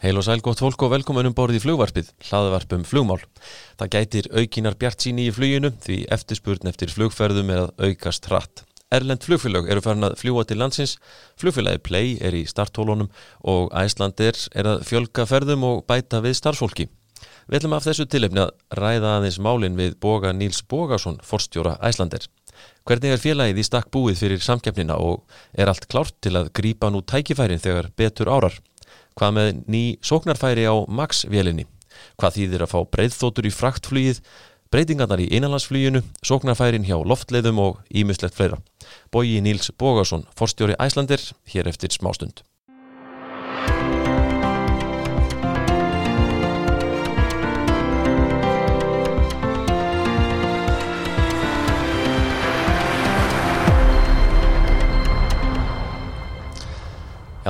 Heil og sæl gott fólk og velkomin um borðið í flugvarpið, hlaðvarpum flugmál. Það gætir aukinar bjart síni í fluginu því eftirspurn eftir flugferðum er að aukast hratt. Erlend flugfélag eru farin að fljúa til landsins, flugfélagi Play er í starthólunum og Æslandir er að fjölga ferðum og bæta við starfsfólki. Við ætlum af þessu tilefni að ræða aðeins málinn við Boga Níls Bogason, forstjóra Æslandir. Hvernig er félagið í stakk búið fyrir samkeppnina og er allt klárt til að grípa nú tækifærin þegar betur árar? Hvað með ný sóknarfæri á Max-vélinni? Hvað þýðir að fá breyðþótur í fraktflýið, breytingarnar í einanlandsflýjunu, sóknarfærin hjá loftleiðum og ímislegt fleira? Bóji Níls Bógarsson, forstjóri Æslandir, hér eftir smástund.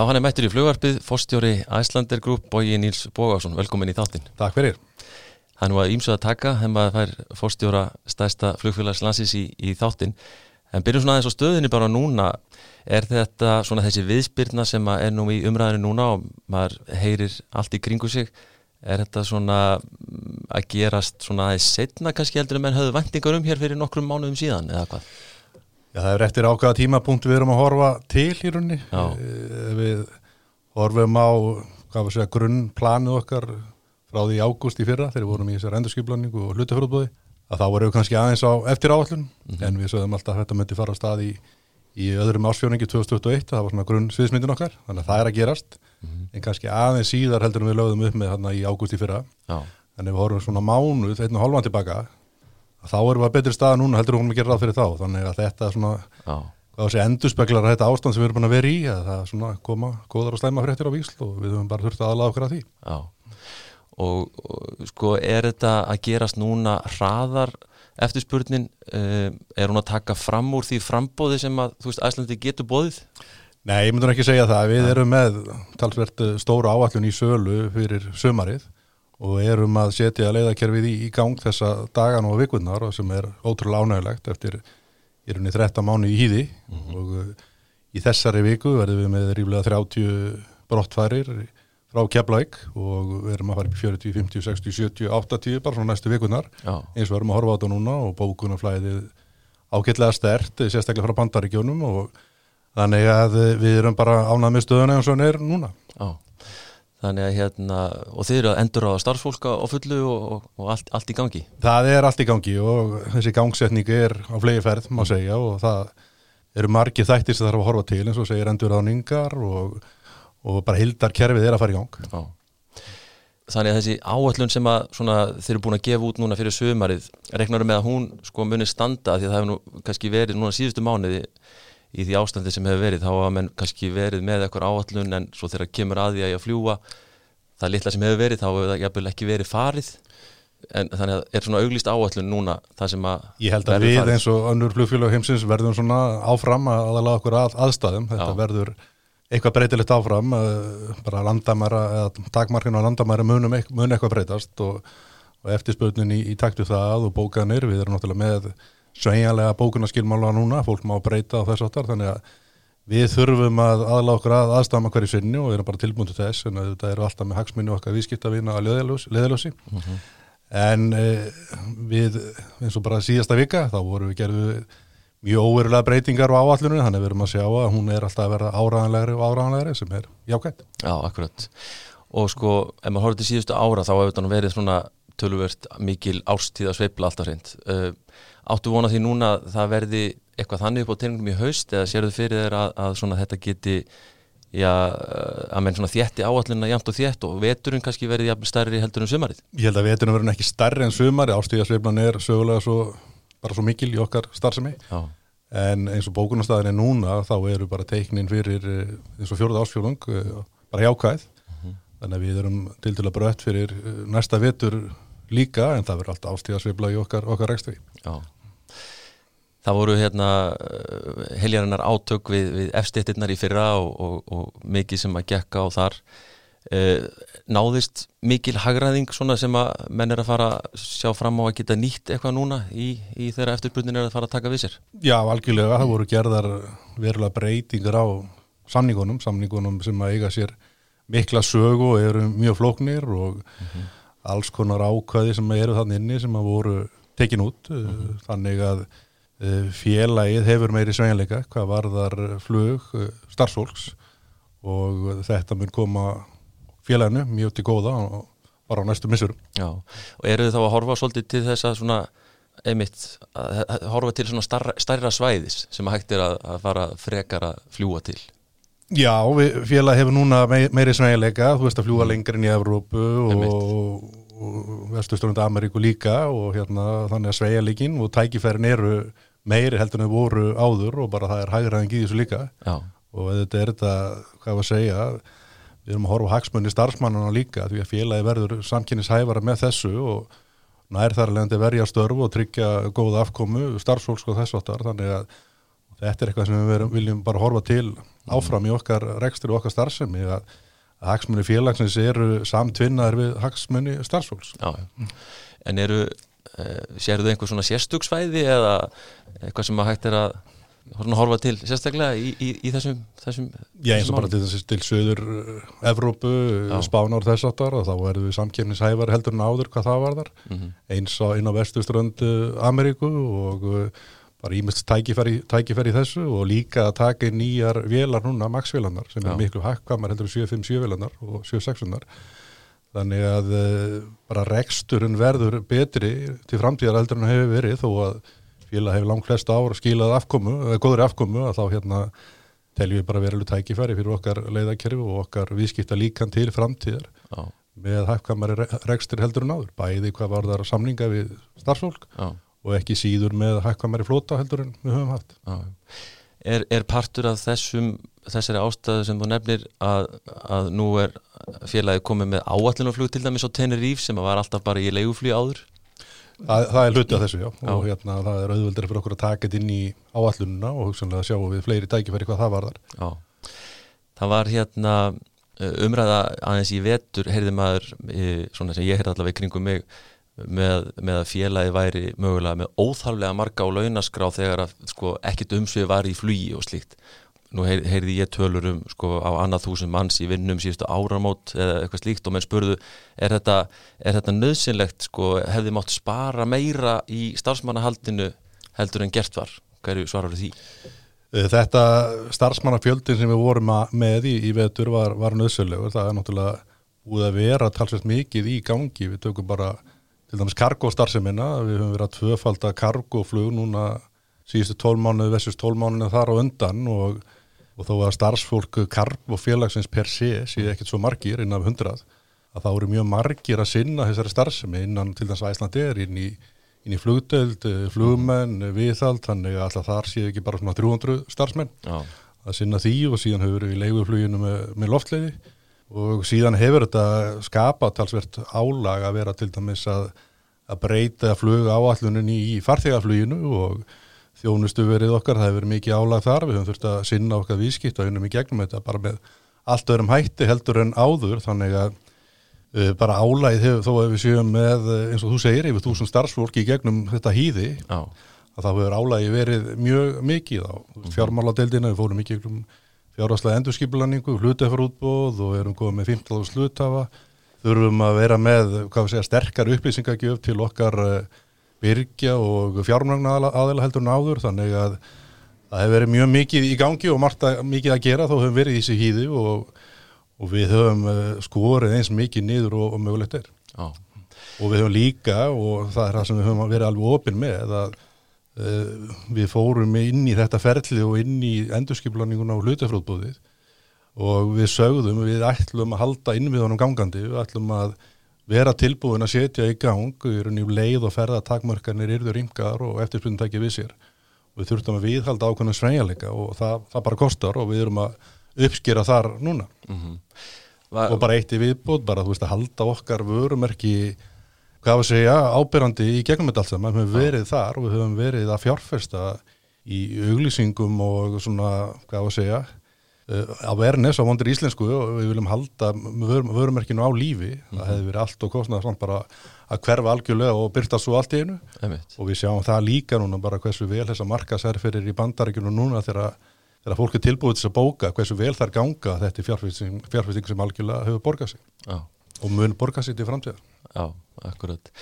Já, hann er mættur í flugvarpið, fórstjóri Æslandir Group, Bóji Níls Bógarsson, velkomin í þáttinn. Takk fyrir. Hann var ímsuð að taka, hann var fær fórstjóra stærsta flugfélagslansis í, í þáttinn. En byrjum svona aðeins á stöðinni bara núna, er þetta svona þessi viðspyrna sem er nú í umræðinu núna og maður heyrir allt í kringu sig, er þetta svona mm, að gerast svona aðeins setna kannski heldur en menn höfðu vendingar um hér fyrir nokkrum mánuðum síðan eða hvað? Já, það er eftir ákveða tímapunkt við erum að horfa til í runni. Eh, Við horfum á, grunnplanu okkar frá því ágúst í fyrra þegar við vorum í þessar endurskiplanningu og hlutafjörðbúði að þá vorum við kannski aðeins á eftir áallun en við sögðum alltaf að þetta myndi fara á stað í, í öðrum ásfjóningi 2021 það var svona grunn sviðsmyndin okkar þannig að það er að gerast. En kannski aðeins síðar heldur við lögðum upp með þarna í ágúst í fyrra. Já, þannig að við horfum svona mánuð, einn og hálfan tilbaka þá erum við að betri staða núna heldur við vorum að gera ráð fyrir þá. Þannig að þetta svona endurspeglar þetta ástand sem við erum búin að vera í að það er svona koma góðar og slæma fréttir á vísl og við höfum bara þurft að aðlaða okkur að því. Já. Og, og sko er þetta að gerast núna hraðar? Eftirspurnin, uh, er hún að taka fram úr því frambóði sem að, þú veist, Æslandi getur bóðið? Nei, ég myndur ekki segja það, við erum með talsvert eh, stóra áallun í sölu fyrir sömarið og erum að setja leiðakerfið í, í gang þessa dagan og vikunnar og sem er ótrúlega ánægilegt eftir í rauninni 13 mánu í hýði og uh, í þessari viku verðum við með ríflega 30 brottfærir frá Keflæk og við erum að fara upp í 40, 50, 60, 70, 80 bara svona næstu vikunnar Já, eins og erum að horfa á þetta núna og bókunarflæðið ágætlega stert, sérstaklega frá bandaríkjónum og þannig að við erum bara ánað með stöðuna eins og hann er núna. já. Þannig að hérna, og þið eru að endur á starfsfólka á fullu og, og, og allt, allt í gangi. Það er allt í gangi og þessi gangsetning er á flegi ferð, má segja og það eru margi þættir sem þarf að horfa til eins og segir endurráningar og, og bara hildarkerfið er að fara í gang. Já. Þannig að þessi áætlun sem að svona, þeir eru búin að gefa út núna fyrir sömarið, reknar með að hún sko muni standa því að það hefur nú kannski verið núna síðustu mánuði í því ástandi sem hefur verið, þá hafa menn kannski verið með eitthvað áætlun en svo þegar kemur að því að ég að fljúa það litla sem hefur verið, þá hefur það jafnvel ekki verið farið en þannig að er svona auglýst áætlun núna það sem að Ég held að við farið. eins og önnur flugfélag heimsins verðum svona áfram að aðalega okkur að aðstæðum. Þetta Já. verður eitthvað breytilegt áfram, eh, bara landamæra eða takmarkinu á landamæra munum mun eitthvað breytast og, og eftirspurnin í, í taktu það og bókanir, við erum náttúrulega með sveigjanlega bókunarskilmála núna, fólk má breyta á þess áttar, þannig að við þurfum að aðalega okkur að aðstæðma hverju sinni og erum bara tilbúin til þess, en þetta eru alltaf með hagsmunni okkar viðskiptavina að leðalösi. En eh, við, eins og bara síðasta vika, þá vorum við gerðu mjög óverulega breytingar á áallunum, þannig að við erum að sjá að hún er alltaf að vera áraðanlegri og áraðanlegri sem er jákvæmt. Já, akkurat. Og sko, ef maður horfður til síðustu ára þá hefur þetta verið svona töluvert mikil sveifla alltaf hreint. Uh, áttu vona því núna að það verði eitthvað þannig upp á tegningum í haust eða sérðu fyrir þeir að, að þetta geti já, að menn svona þétti áallina jæmt og þétt og veturinn kannski verði stærri heldur en sumarið. Ég held að veturinn verður ekki stærri en sumari, ástíðasveiflan er sögulega svo, bara svo mikil í okkar starfsemi, Já, en eins og bókunarstaðin er núna, þá eru bara teiknin fyrir eh, eins og fjóruða ásfjólung, bara jákvæð, þannig að við erum til til að brött fyrir eh, næsta vetur líka, en það verður alltaf ástíðasveifla í okkar, okkar rekstri. Það voru hérna uh, heljarinnar átök við, við efstéttirnar í fyrra og, og, og mikið sem að gekka á þar. Uh, náðist mikil hagræðing svona sem að menn er að fara að sjá fram á að geta nýtt eitthvað núna í, í þeirra eftirspurnin er að fara að taka við sér. Já, algjörlega, það voru gerðar verulega breytingar á samningunum, samningunum sem að eiga sér mikla sögu og eru mjög flóknir og alls konar ákvæði sem eru þannig inni sem að voru tekin út uh, þannig að félagið hefur meiri sveigjanleika hvað varðar flug uh, starfsfólks og þetta mun koma félaginu mjög til góða og bara á næstu missurum. Já, og eru þið þá að horfa svolítið til þess að svona einmitt, að horfa til svona starra, stærra svæðis sem að hægt er að, að fara frekar að fljúa til? Já, við, félag hefur núna mei- meiri sveigjanleika, þú veist að fljúa lengur inn í Evrópu og, vestusturundu Ameríku líka og hérna þannig að sveigjanleikin og tækifærin eru meiri heldur en þau voru áður og bara það er hægraðing í þessu líka. Já, og þetta er þetta, hvað var að segja við erum að horfa á hagsmunni starfsmannana líka því að félagi verður samkynnishæfara með þessu og nær þar leðandi verja störf og tryggja góða afkomu starfsfólks og þess áttar þannig að þetta er eitthvað sem við verum, viljum bara horfa til áfram í okkar rekstri og okkar starfsemi að, hagsmunni félagsins eru samtvinnaðir við hagsmunni starfsfólks. Já. En eru, uh, sérðu einhver svona sérstugsvæði eða eitthvað sem að hægt er að horfa til sérstaklega í, í, í þessum, þessum Já, eins og bara til þessi til söður uh, Evrópu. Spánar þess áttar og þá erum við samkefnishæfari heldur en áður hvað það varðar Mhm. eins á inn á vestuströndu Ameríku og bara ímest tækifæri, tækifæri þessu og líka að taka nýjar vélar núna, Max-vélarnar sem Já. Mm. er miklu hakkvamar heldur en 757 vélarnar og 76-unar þannig að uh, bara reksturinn verður betri til framtíðar heldur en hefur verið þó að félag hefur langt flesta ár skilað afkomu, eða góðri afkomu að þá hérna teljum við bara veruleg tækifæri fyrir okkar leiðakerfi og okkar viðskipta líkan til framtíðar Já, með hækkamari rekstur heldur en áður bæði hvað var þar samninga við starfsfólk já, og ekki síður með hækkamari flóta heldur en við höfum haft. Já Er, er partur af þessum þessari ástæðu sem þú nefnir að, að nú er félagi komið með áallunarflug til dæmis á Tenerife sem var alltaf bara í leiguflug áður Það, það er hluti af þessu, já, Já. og hérna það er auðveldur fyrir okkur að taka þetta inn í áallununa og hugsanlega sjáum við fleiri tækifæri hvað það varðar. Já, það var hérna uh, umræða aðeins í vetur heyrði maður, eh, svona sem ég heyrði allavega í kringum mig með, með að félagi væri mögulega með óþarflega marga á launaskrá þegar að sko, ekkit umsvið var í flugi og slíkt. Nú heyr, heyrði ég tölur um sko, á annað þúsund manns í vinnum síðustu áramót eða eitthvað slíkt og menn spurðu er þetta, er þetta nöðsynlegt sko, hefði mátt spara meira í starfsmannahaldinu heldur en gert var? Hverju svarar því? Eh, Þetta starfsmannafjöldin sem við vorum með í, í vetur var, var nöðsölugur, það er náttúrulega búið að vera talsveit mikið í gangi, við tökum bara til dæmis kargostarfsemina, við höfum verið að tvöfalda kargoflug núna síðustu tólmánuði versus tólmánuði þar á undan og, og þó að starfsfólk kargofélagsins per sé séu ekkert svo margir innan hundrað að það voru mjög margir að sinna þessari starfsemi innan til dæmis Æslandir inn í, inn í flugdöld, flugmenn, viðhald, þannig að alltaf þar séu ekki bara svona 300 starfsmenn Já, að sinna því og síðan hefur við í leigufluginu með, með loftleiði og síðan hefur þetta skapað talsvert álag að vera til dæmis að, að breyta flug áallunin í farþegafluginu og þjónustu verið okkar, það hefur mikið álag þar, við höfum þurft að sinna okkar viðskipt og unnum í gegnum þetta bara með allt öðrum hætti heldur en áður. Þannig að uh, bara álagið hefur þó að við séum með uh, eins og þú segir yfir þúsund starfsfólki í gegnum þetta hýði að það hefur álægi verið mjög mikið á Mhm. fjármáladeildina, við fórum mikið um fjárháslega endurskipulanningu, hlutafarútbóð og erum komið með 15 slutafa þurfum að vera með segja, sterkar upplýsingagjöf til okkar uh, byrgja og fjármagna aðeila heldur en áður. Þannig að það hefur verið mjög mikið í gangi og margt að, mikið að gera. Þá höfum verið í þessi hýði og, og við höfum uh, skorið eins mikið niður og, og mögulegt er. Já, og við höfum líka og það er það sem við höfum verið alveg opinn með að við fórum inn í þetta ferli og inn í endurskiplaninguna og hlutafrótbúðið og við sögðum við ætlum að halda inn við honum gangandi. Við ætlum að vera tilbúin að setja í gang í rauninni um leið og ferða takmörkarnir yrður ringar og eftirspunni takja við sér. Við þurftum að viðhalda ákveðnum sveigjanleika og það, það bara kostar og við erum að uppskera þar núna. Mhm. Var, og bara eitt í viðbót, bara þú veist að halda okkar vörumerki hvað að segja, ábyrrandi í gegnum þetta allt saman, við höfum verið þar og við höfum verið að fjárfesta í auglýsingum og svona hvað að segja uh, awareness á vondur íslensku og við viljum halda vörum, vörumerkinu á lífi. Það hefði verið allt og kostnað samt bara að hverfa algjörlega og byrta svo allt í einu. Einmitt, og við sjáum það líka núna bara hversu vel þessa markasærferir í bandaríkjunum núna þegar þegar fólk er tilbúið til að bóka hversu vel þær ganga þetta fjárfesting sem algjörlega hefur borgað sig. Já, og mun borgað sig til framtíðar. Já, akkurat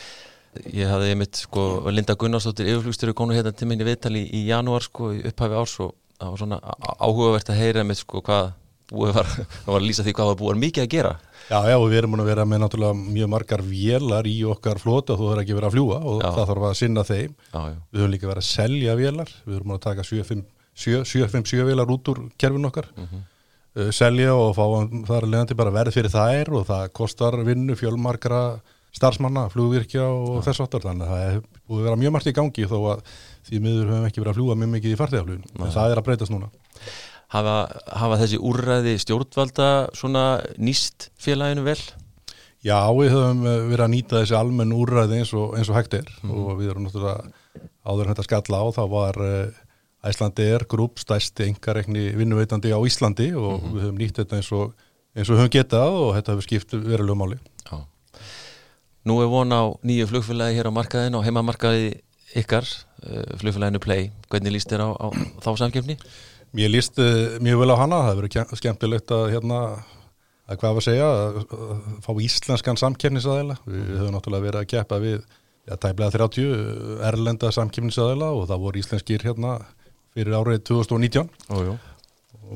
Ég hafði einmitt sko Linda Gunnarsdóttir yfirflugstjóri konu hérna til minni viðtali í, í janúar sko í upphafi árs og það var svona áhugavert að heyra einmitt sko hvað búið var, það var að lýsa því hvað var búið mikið að gera Já, já, við erum búin að vera með náttúrulega mjög margar vélar í okkar flota og þú þarf ekki verið að fljúa og Já. það þarf að sinna þeim. Já, já, Við höfum líka verið að selja vélar, við höfum að taka 757 vélar út úr kerfin okkar, Mhm. uh, selja og fá það er leiðandi bara verð fyrir þær og það kostar vinnu fjölmarkra starfsmanna, flugvirkja og þess áttar þannig að það er búið að vera mjög margt í gangi þó að því miður höfum ekki verið að fljúa mjög mikið í farþegaflugin en það er að breytast núna. hafa, hafa þessi úrræði stjórnvalda svona nýst félaginu vel? Já, við höfum eh, verið að nýta þessi almenn úrræði eins og, eins og hægt er. Og við erum náttúrulega áður en þetta skalla á þá var Æslandi er grúp stærsti engarekni vinnuveitandi á Íslandi og við höfum nýtt þetta eins og, eins og höfum getað og þetta hefur skipt verulegum máli. Nú er von á nýju flugfélagi hér á markaðinu og heimamarkaði ykkar, uh, flugfélaginu Play. Hvernig líst þér á, á þá samkjöfni? Mér líst uh, mjög vel á hana, það ske- skemmtilegt að hérna að hvað var að segja, að, fá íslenskan samkefnisaðila. Við höfum náttúrulega verið að keppa við ja, tæplega 30 erlenda samkefnisaðila og það voru íslenskir hérna fyrir árið 2019 Ó, jú.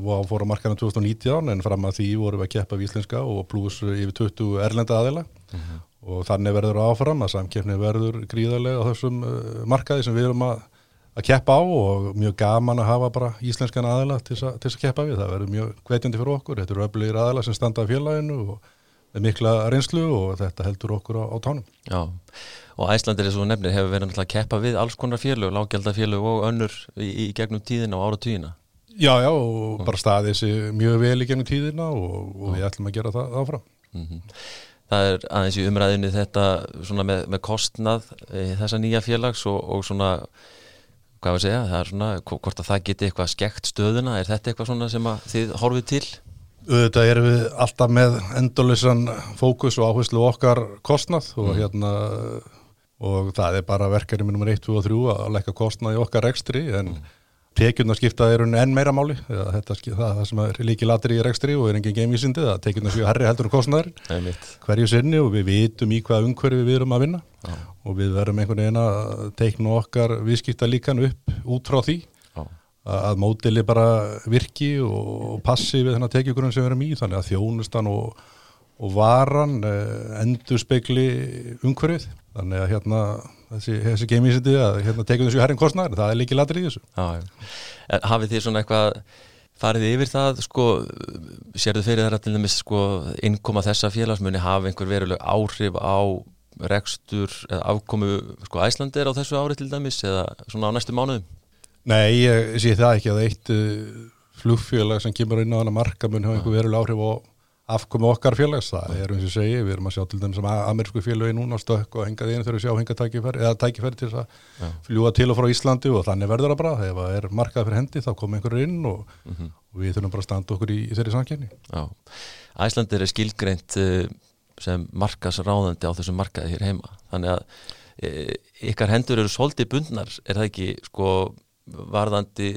og fór á markaðan 2019 en fram að því vorum við að keppa við íslenska og pluss yfir 20 erlenda aðila og þannig verður áfram að samkeppni verður gríðarlega á þessum uh, markaði sem við erum að, að keppa á og mjög gaman að hafa bara íslenskan aðila til þess að, keppa við, það verður mjög hvetjandi fyrir okkur, þetta eru öflugir aðila sem standa á félaginu og mikla reynslu og þetta heldur okkur á, á tánum. Já, og Æslandir eins og nefnir hefur verið að keppa við alls konar félög, lágjaldafélög og önnur í, í gegnum tíðina og áratugina. Já, já, og bara staðið sér mjög vel í gennum tíðina og, og við ætlum að gera það áfram. Mm Það er aðeins í umræðinu þetta svona með, með kostnað e, þessa nýja félags og, og svona, hvað að segja, það er svona, hvo- hvort að það geti eitthvað skekt stöðuna, er þetta eitthvað svona sem þið horfið til? Þetta erum við alltaf með endurleysan fókus og áherslu okkar kostnað og hérna og það er bara verkefni nummer 1, 2 og 3 að leggja kostnað í okkar rekstri en mm. Tekjurnar skipta er enn meira máli eða þetta það, það sem er líki latri í rekstri og er engin geimvísindi það tekjurnar séu herri heldur Nei, mitt. hverju sinni og við vitum í hvað umhverfi við erum að vinna Já. og við verðum einhvern veginn að teikna okkar viðskipta líkan upp út frá því Já, að mótili bara virki og passi við þennan tekjugrunn sem við erum í þannig að þjónustan og, og varan eh, endur spekli umhverfið þannig að hérna þessi, þessi geimísindi að hérna tekjum þessu herrin kostnæður það er líki latri í þessu já. En hafið þið svona eitthvað farið yfir það, sko, sérðu fyrir þeirra til dæmis, sko, innkoma þessa félagsmunni hafa einhver veruleg áhrif á rekstur eða afkomu, sko, Æslandir á þessu ári til dæmis eða svona á næstu mánuðum? Nei, ég sé það ekki að eitt uh, flugfélag sem kemur inn á hana marka mun hafa einhver veruleg áhrif á afkomi okkar félags, það er eins og segi við erum að sjá til dæmis sem amerísku félagi núna stökk og hengað inn þegar við sjá hengað tækifæri eða tækifæri til þess að fljúa til og frá Íslandi og þannig verður það bara. Ef það er markað fyrir hendi þá kom einhver inn og, og við þurfum bara að standa okkur í, í þeirri samkjörni Já, Æslandir er skilgreint uh, sem markasráðandi á þessum markaði hér heima. Þannig að uh, ykkar hendur eru svolítið bundnar, er það ekki sko varðandi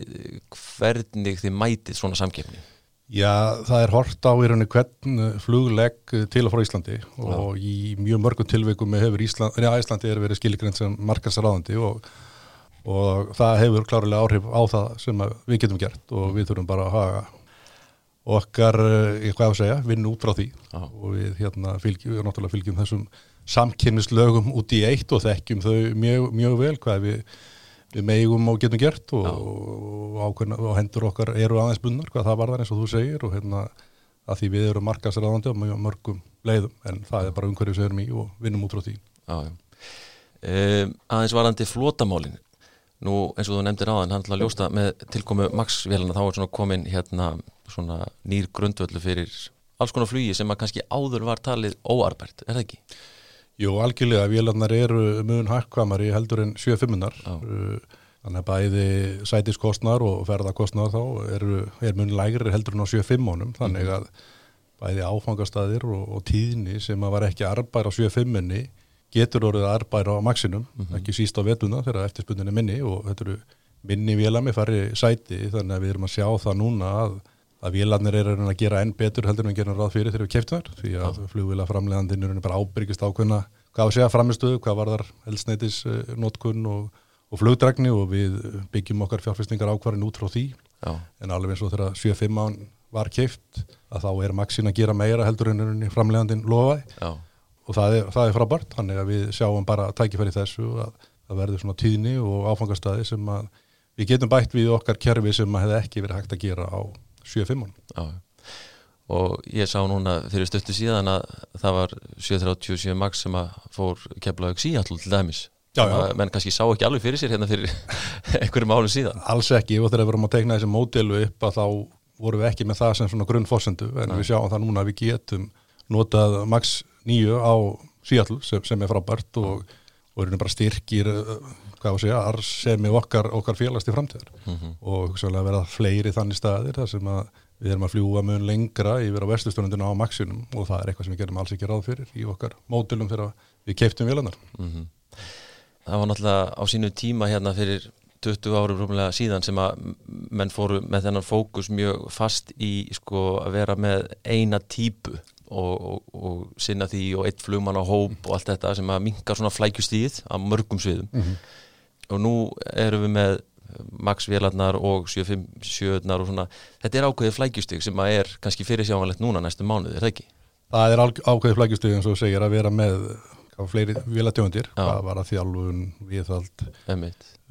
hvernig þið mætið svona samkefni Já, það er hort á í rauninni hvern uh, fluglegg uh, til og frá Íslandi og í mjög mörgum tilveikum hefur Ísland, neða, Íslandi er verið skilgreint sem markasráðandi og, og það hefur klárlega áhrif á það sem við getum gert og við þurfum bara að haga okkar, uh, ég hvað að segja, vinna út frá því Já. og við hérna fylgjum, við náttúrulega fylgjum þessum samkynnislögum út í eitt og þekkjum þau mjög, mjög vel hvað við, við megum og getum gert og, og, ákveðna, og hendur okkar eru aðeins bunnar hvað það varðar eins og þú segir og hérna að því við erum markasræðandi á mörgum leiðum en það er bara umhverju sem við erum í og vinnum út frá því. Já, já. Um, aðeins varandi flótamálin nú eins og þú nefndir áðan hann til að ljósta með tilkomu Max-vélana þá er svona komin hérna svona nýr grundvöldu fyrir alls konar flugi sem að kannski áður var talið óarbært, er það ekki? Jú, algjörlega, vélarnar eru mun hækkvamari heldur en 7.5-nar Já. þannig að bæði sætiskostnar og ferðakostnar þá eru, er mun lægri heldur en á 7.5-unum þannig að bæði áfangastæðir og, og tíðni sem að var ekki arbær á 7.5-unni getur orðið arbær á maxinum, ekki síst á vetuna þegar eftirspunnin er minni og þetta eru minni vélami fari sæti. Þannig að við erum að sjá það núna að, að vélarnir eru að gera enn betur heldur en við gerum ráð fyrir þegar við keftum þar því að flugvila framlegandinn eru bara ábyrgist ákveðna hvað að segja framistuðu, hvað var þar elsneitis notkun og, og flugdragni og við byggjum okkar fjárfestingar ákvarðin út frá því Já. en alveg eins og þegar 7-5 án var keift að þá er maksin að gera meira heldur en framlegandinn lofaði Já. og það er, það er frábært, þannig að við sjáum bara tækifæri þessu að það verður svona tíðni og áfangastæði sem að við getum bætt við okkar kerfi sem að hefði ekki verið hægt að gera á 7-5 Já. og ég sá núna fyrir stöttu síðan að það var 737 max sem að fór keflaug síallul til dæmis Já, já. Menn kannski sá ekki alveg fyrir sér hérna fyrir einhverjum álum síðan Alls ekki og þegar við vorum að teikna þessi módelu upp að þá vorum við ekki með það sem svona grunnfossendu en Nei. við sjáum það núna að við getum notað max 9 á Seattle sem, sem er frábært og, og erum bara styrkir uh, hvað á að segja, arðsemi okkar, okkar félagst í framtíðar Mhm. og hugsanlega verða fleiri þannig staðir þar sem að við erum að fljúa mun lengra yfir á vestustunundinu á maxinum og það er eitthvað sem við gerum alls ekki ráð fyrir í okkar módulum þegar við keiptum vélarnar. Mhm. Það var náttúrulega á sínu tíma hérna fyrir 20 árum rúmlega síðan sem að menn fóru með þennan fókus mjög fast í sko að vera með eina típu og, og, sinna því og eitt flugmann á hóp og allt þetta sem að minka svona flækjustíð á mörgum sviðum Mhm. og nú erum við með Max vélarnar og 757 og svona, þetta er ákveðið flækjustíð sem að er kannski fyrir sjámanlegt núna næstu mánuð, er það ekki? Það er ákveðið flækjustuð eins og segir að vera með fleiri vélatjóndir, hvað var að þjálfun, viðhald,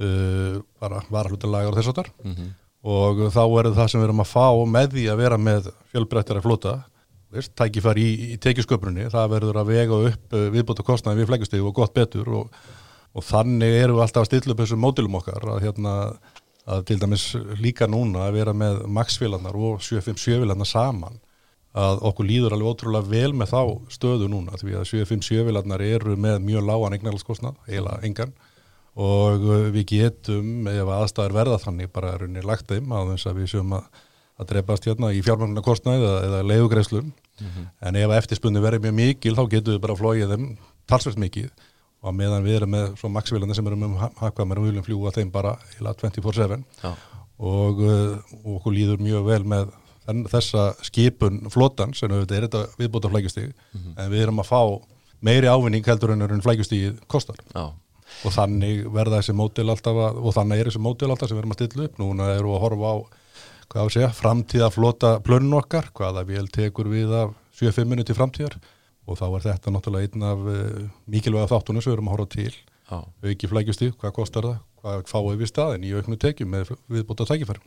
uh, bara varahlutalagar og þess að þar mm -hmm. og þá er það sem við erum að fá með því að vera með fjölbreyttara flota tækifæri í, í tekjusköpunni það verður að vega upp uh, viðbúta kostnaði við flækjustíð og gott betur og, og þannig erum við alltaf að stilla upp þessum mótilum okkar að hérna að til dæmis líka núna að vera með maxvélarnar og 757 vélarnar saman að okkur líður alveg ótrúlega vel með þá stöðu núna því að 757 vélarnar eru með mjög lágan eignarhalskostnað, eiginlega engan. Og uh, við getum ef aðstæður verða þannig bara er unni lagt þeim á þess að við séum að, að drefast hérna í fjármögnuna kostnæði eða, eða leiðugreislum en ef eftirspunni verður mjög mikil þá getum við bara flóið þeim talsvert mikið. Og að meðan við erum með svo maxvílandi sem erum um hafkvæmur og viljum fljúa þeim bara heila 24-7 Já, og, uh, og okkur líður mjög vel með þessa skipun flotan sem auðvitað er þetta viðbóta flækjustíð en við erum að fá meiri ávinning heldur en flækjustíð kostar. Já, og þannig verða þessi mótil alltaf að, og þannig er þessi mótil alltaf sem við erum að stilla upp. Núna við að horfa á hvað á að segja, framtíða flota plönn okkar, hvaða vél tekur við af 7-5 minni til framtíðar. Og þá er þetta náttúrulega einn af uh, mikilvæga þáttunum sem við erum að horfa til. Já. Auki flækjustíð, hvað kostar það? Hvað fáum við staðin í auknu tekjum með viðbúta tækifæri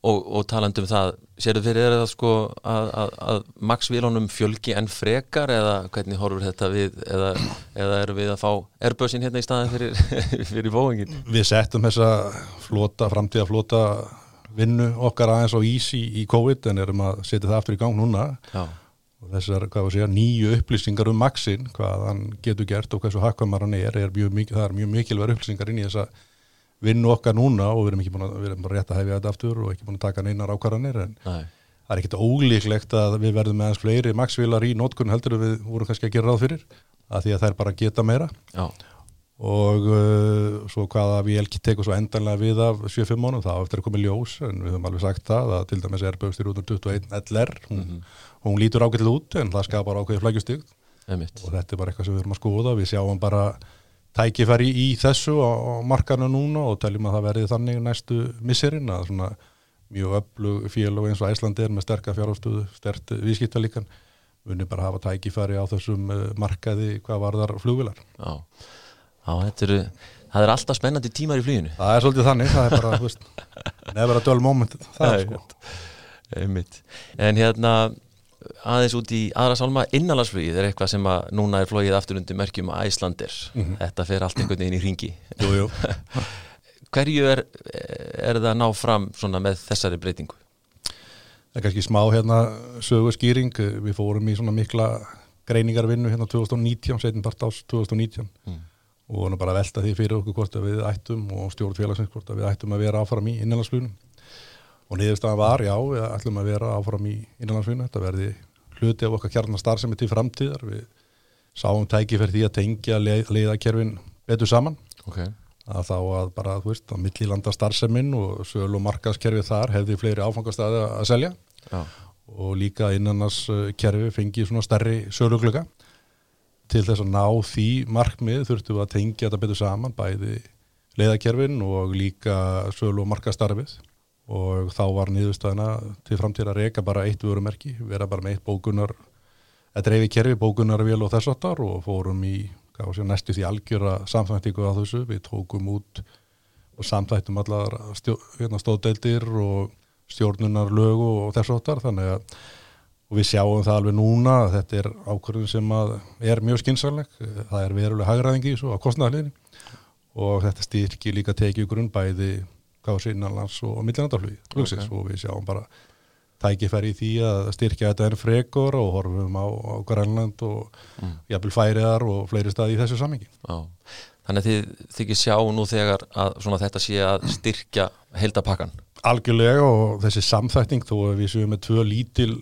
Og, og talandi um það, sérðu fyrir þér að sko að, að, að Max Vilónum fjölgi en frekar eða hvernig horfur þetta við eða, eða eru við að fá Airbussin hérna í staðin fyrir, fyrir bóingin? Við settum þessa flota, framtíða flota vinnu okkar aðeins á ís í, COVID en erum að setja það aftur í gang núna. Já, og þessar, hvað að segja, nýju upplýsingar um Maxin, hvað hann getur gert og hversu hakkvæmar hann er, er mjög, það er mjög mikilvæg upplýsingar inn í þessa vinnu okkar núna og við erum ekki búin að, erum bara rétt að hefja þetta aftur og ekki búin að taka neinar ákvarðanir en næ, það er ekkit ólíklegt að við verðum með aðeins fleiri Maxvílar í nótkun heldur við vorum kannski að gera ráð fyrir að því að þær bara geta meira. Já, og uh, svo hvaða vél tekur svo endanlega við af 7-5 mánu þá eftir að koma í ljós en við höfum alveg sagt það að til dæmis er bauðstir út um 21 LR hún, hún lítur ágætlega út en það skapar ákveði flækjustíkt emitt og þetta er bara eitthvað sem við erum að skoða við sjáum bara tækifæri í þessu á, á markanu núna og teljum að það verði þannig næstu misserinn að svona mjög öflug félög eins og Æslandi er með sterka fjárhástöðu, stert viðskipta líkan unni bara hafa tækifæri á þessum uh, markaði hvað varðar flugvilar Já, já það er alltaf spennandi tímar í fluginu Það er svolítið þannig, það er bara, veist, never a dull moment, það er sko. En hérna aðeins út í aðra sálma innanlandsflugið er eitthvað sem að núna er flogið aftur undir merkjum að Æslandir þetta fer allt einhvern veginn í ringi Jú, jú. hverju er, er það að ná fram svona með þessari breytingu? Það er kannski smá hérna sögu skýring, við fórum í svona mikla greiningarvinnu hérna 2019, setjum part ás 2019 Mm. Og vorum bara að velta því fyrir okkur hvort að við ættum og stjórn félagsins hvort að við ættum að vera áfram í innanlandsflugunum og niðurstaðan var, já, við ætlum að vera áfram í innanlandsfluginu, þetta verði hluti af okkar kjarnar starfsemi til framtíðar. Við sáum tækifæri því að tengja leið, leiðakerfin betur saman. Okay. að þá að bara, þú veist, á millilanda starfseminn og sölu og markaðskerfi þar hefði fleiri áfangastæði að selja. Já, og líka innannars uh, kerfi fengi svona stærri söluglöka til þess að ná því markmið þurftum við að tengja þetta betur saman bæði leiðakerfin og líka sölu og markastarfið og þá var niðurstaðina til framtíð að reyka bara eitt vörumerki, vera bara með eitt bókunar að dreifi kerfi bókunarvél og þess áttar og fórum í sé, næstu því algjöra samþæktingu á þessu, við tókum út og samþæktum allar stjó, hérna, stóðdeildir og stjórnunarlögu og þess áttar þannig að og við sjáum það alveg núna að þetta er ákvörðun sem er mjög skynnsanleg það er veruleg hagraðingi á kostnæðarliðin og þetta styrkir líka tekið grunn bæði kási innanlands og millinandaflugi okay. og við sjáum bara tækifæri í því að styrkja þetta enn frekor og horfum á, á Grænland og mm. jafnvel færiðar og fleiri staði í þessu samengi. Þannig að þið þykir sjá nú þegar að þetta sé að styrkja heldapakkan Algjörlega og þessi samþætting þó að við séum með tvö lítil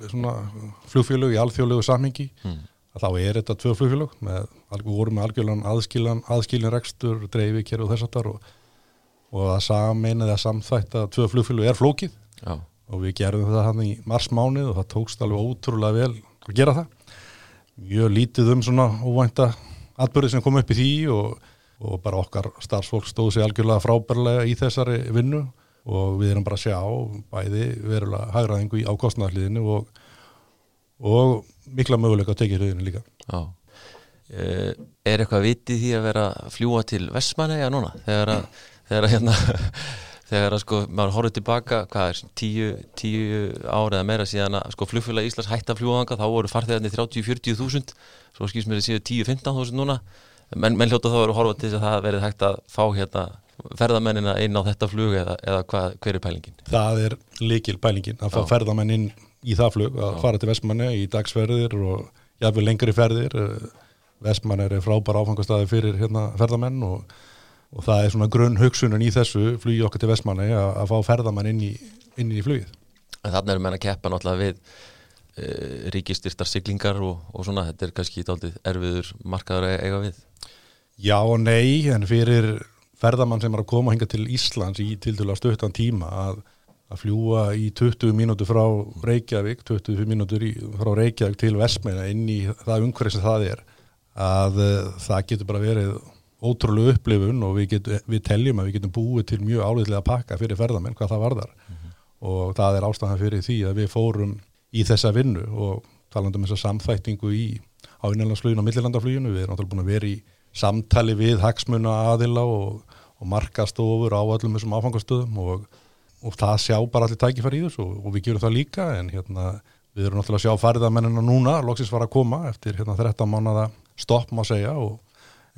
flugfélög í alþjóðlegu samhengi mm. þá er þetta tvö flugfélög með, við vorum með algjörlan aðskilin, aðskilin rekstur, dreifi, kér og þess aftar og, og að sameina eða samþætta tvö flugfélög er flókið Já. og við gerðum það hann í marsmánið og það tókst alveg ótrúlega vel að gera það mjög lítið um svona óvænta atbyrði sem kom upp í því og, og bara okkar starfsfólk stóð sér algjörlega frábærlega í þessari vinnu og við erum bara að sjá bæði verulega hagraðingu á kostnæðarliðinu og, og mikla möguleika að tekja hrjöðinu líka. Já. Eh, er eitthvað vitið því að vera að fljúa til Vestmanæja núna? Þegar að, þegar að hérna þegar að sko, maður horfður tilbaka hvað er, tíu, tíu ára eða meira síðan að sko flugfélag Íslands fljúa þanga þá voru farþegarnir 30-40 þúsund. Svo skýrst mér að séu 10-15 þúsund núna. Menn, menn hljóta þá að horfa til þess að það verið hægt að fá hérna ferðamennina inn á þetta flug eða, eða hva, hver er pælingin? Það er likil pælingin að fá ferðamenn inn í það flug að Já. fara til Vestmanni í dagsferðir og jáfnveg lengri ferðir. Vestmanni er frábær áfangastæði fyrir hérna, ferðamenn og, og það er svona grunn hugsunin í þessu flugi okkar til Vestmanni að, að fá ferðamenn inn í, inn í flugið. En Þannig erum við að keppa náttúrulega við e, ríkistyrtar siglingar og, og svona, þetta er kannski erfiður markaður eiga við. Já og nei, en fyrir ferðamann sem er að koma hinga til Íslands í til dæla stöttan tíma að, að fljúa í 20 mínútur frá Reykjavík, 25 mínútur í, frá Reykjavík til Vestmeina inn í það umhverfið sem það er að uh, það getur bara verið ótrúlega upplifun og við, getum, við teljum að við getum búið til mjög áliðlega pakka fyrir ferðamenn hvað það varðar mm -hmm. og það er ástæðan fyrir því að við fórum í þessa vinnu og talandum um þessa samþæktingu í á innanlandsfluginu og millilandafluginu, við erum náttúrulega búin að vera í samtali við hagsmuna aðila og, og markastofur á öllum þessum áfangastöðum og, og það sjá bara allir tækifæri í þessu og, og við gerum það líka en hérna við erum náttúrulega að sjá fariðamennina núna loksins var að koma eftir hérna 13 mánada stopp má segja og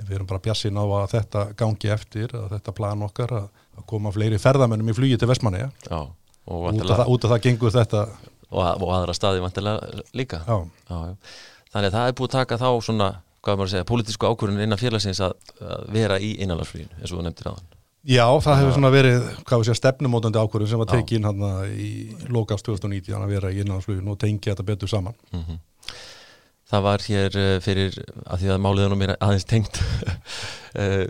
við erum bara bjassin á að þetta gangi eftir að þetta plan okkar að, að koma fleiri ferðamennum í flugi til Vestmanni ja. út, út af það gengur þetta og aðra staði vantilega líka já. Já, já. þannig að það er búið að taka þá svona hvað maður að segja, pólitísku ákvörðun innan félagsins að, að vera í innanlandsfluginu eins og þú nefndir aðan Já, það hefur svona verið, hvað við segja, stefnumótandi ákvörðun sem var tekinn hann í lokast 2019 að vera í innanlandsfluginu og tengja þetta betur saman. Mm -hmm. Það var hér eh, fyrir, að því að máliðunum er aðeins tengt eh,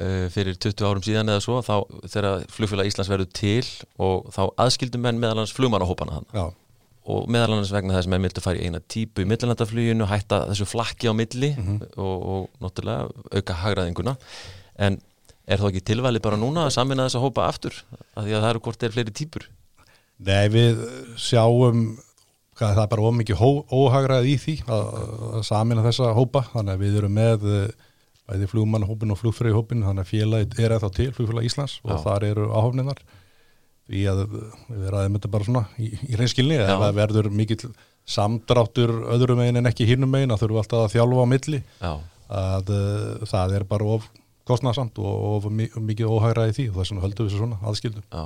eh, fyrir 20 árum síðan eða svo, þá þegar flugfélag Íslands verður til og þá aðskildum menn meðal hans flugmannahópana hann Já og meðal annars vegna þess að maður mildi að fara í eina típu í millinlandafluginu, hætta þessu flakki á milli mm -hmm. og, og náttúrulega auka hagraðinguna en er þá ekki tilvæli bara núna að samina þess að hópa aftur, af því að það eru hvort er fleiri típur? Nei, við sjáum hvað það er bara ómikið óhagrað í því að, að samina þessa hópa, þannig að við erum með eh, bæði flugmannahópin og flugfröðihópin, þannig að félagið er eða þá til, flugfélag Íslands og Já. þar eru áhofninar því að við ræðum þetta bara svona í, í reynskilni að það verður mikill samdráttur öðrum megin en ekki hinnum megin að þurfu alltaf að þjálfa á milli. Já. að uh, það er bara of kostnarsamt og of mikið óhægraði því og þess vegna höldum við þessu svona aðskildum. Já.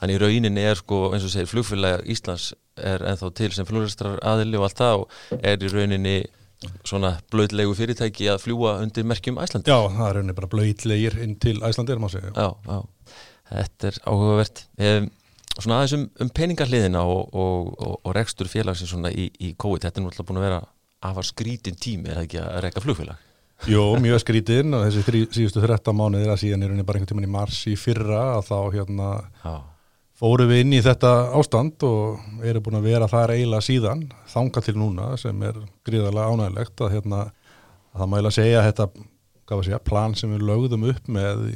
Þannig rauninni er sko eins og segir flugfélag Íslands er ennþá til sem flugræstrar aðili og allt það og er í rauninni svona blöðlegu fyrirtæki að fljúa undir merkjum Æslandi Já, það er rauninni bara blöðlegir inn til Æslandi maður að segja. Já, já Þetta er áhugavert. Um, Svona aðeins um, um peningarliðina og, og, og, og rekstur félagsins svona í, í COVID Þetta er náttúrulega búin að vera afar skrítin tími eða ekki að rekka flugfélag? Jú, mjög skrítinn og þessi þrí, síðustu 13 mánuðir að síðan er bara einhvern tíman í mars í fyrra að þá hérna Já, fórum við inn í þetta ástand og erum búin að vera þar eiginlega síðan þanga til núna sem er gríðarlega ánægilegt að hérna að það mæla segja þetta hvað var að segja, plan sem við lögðum upp með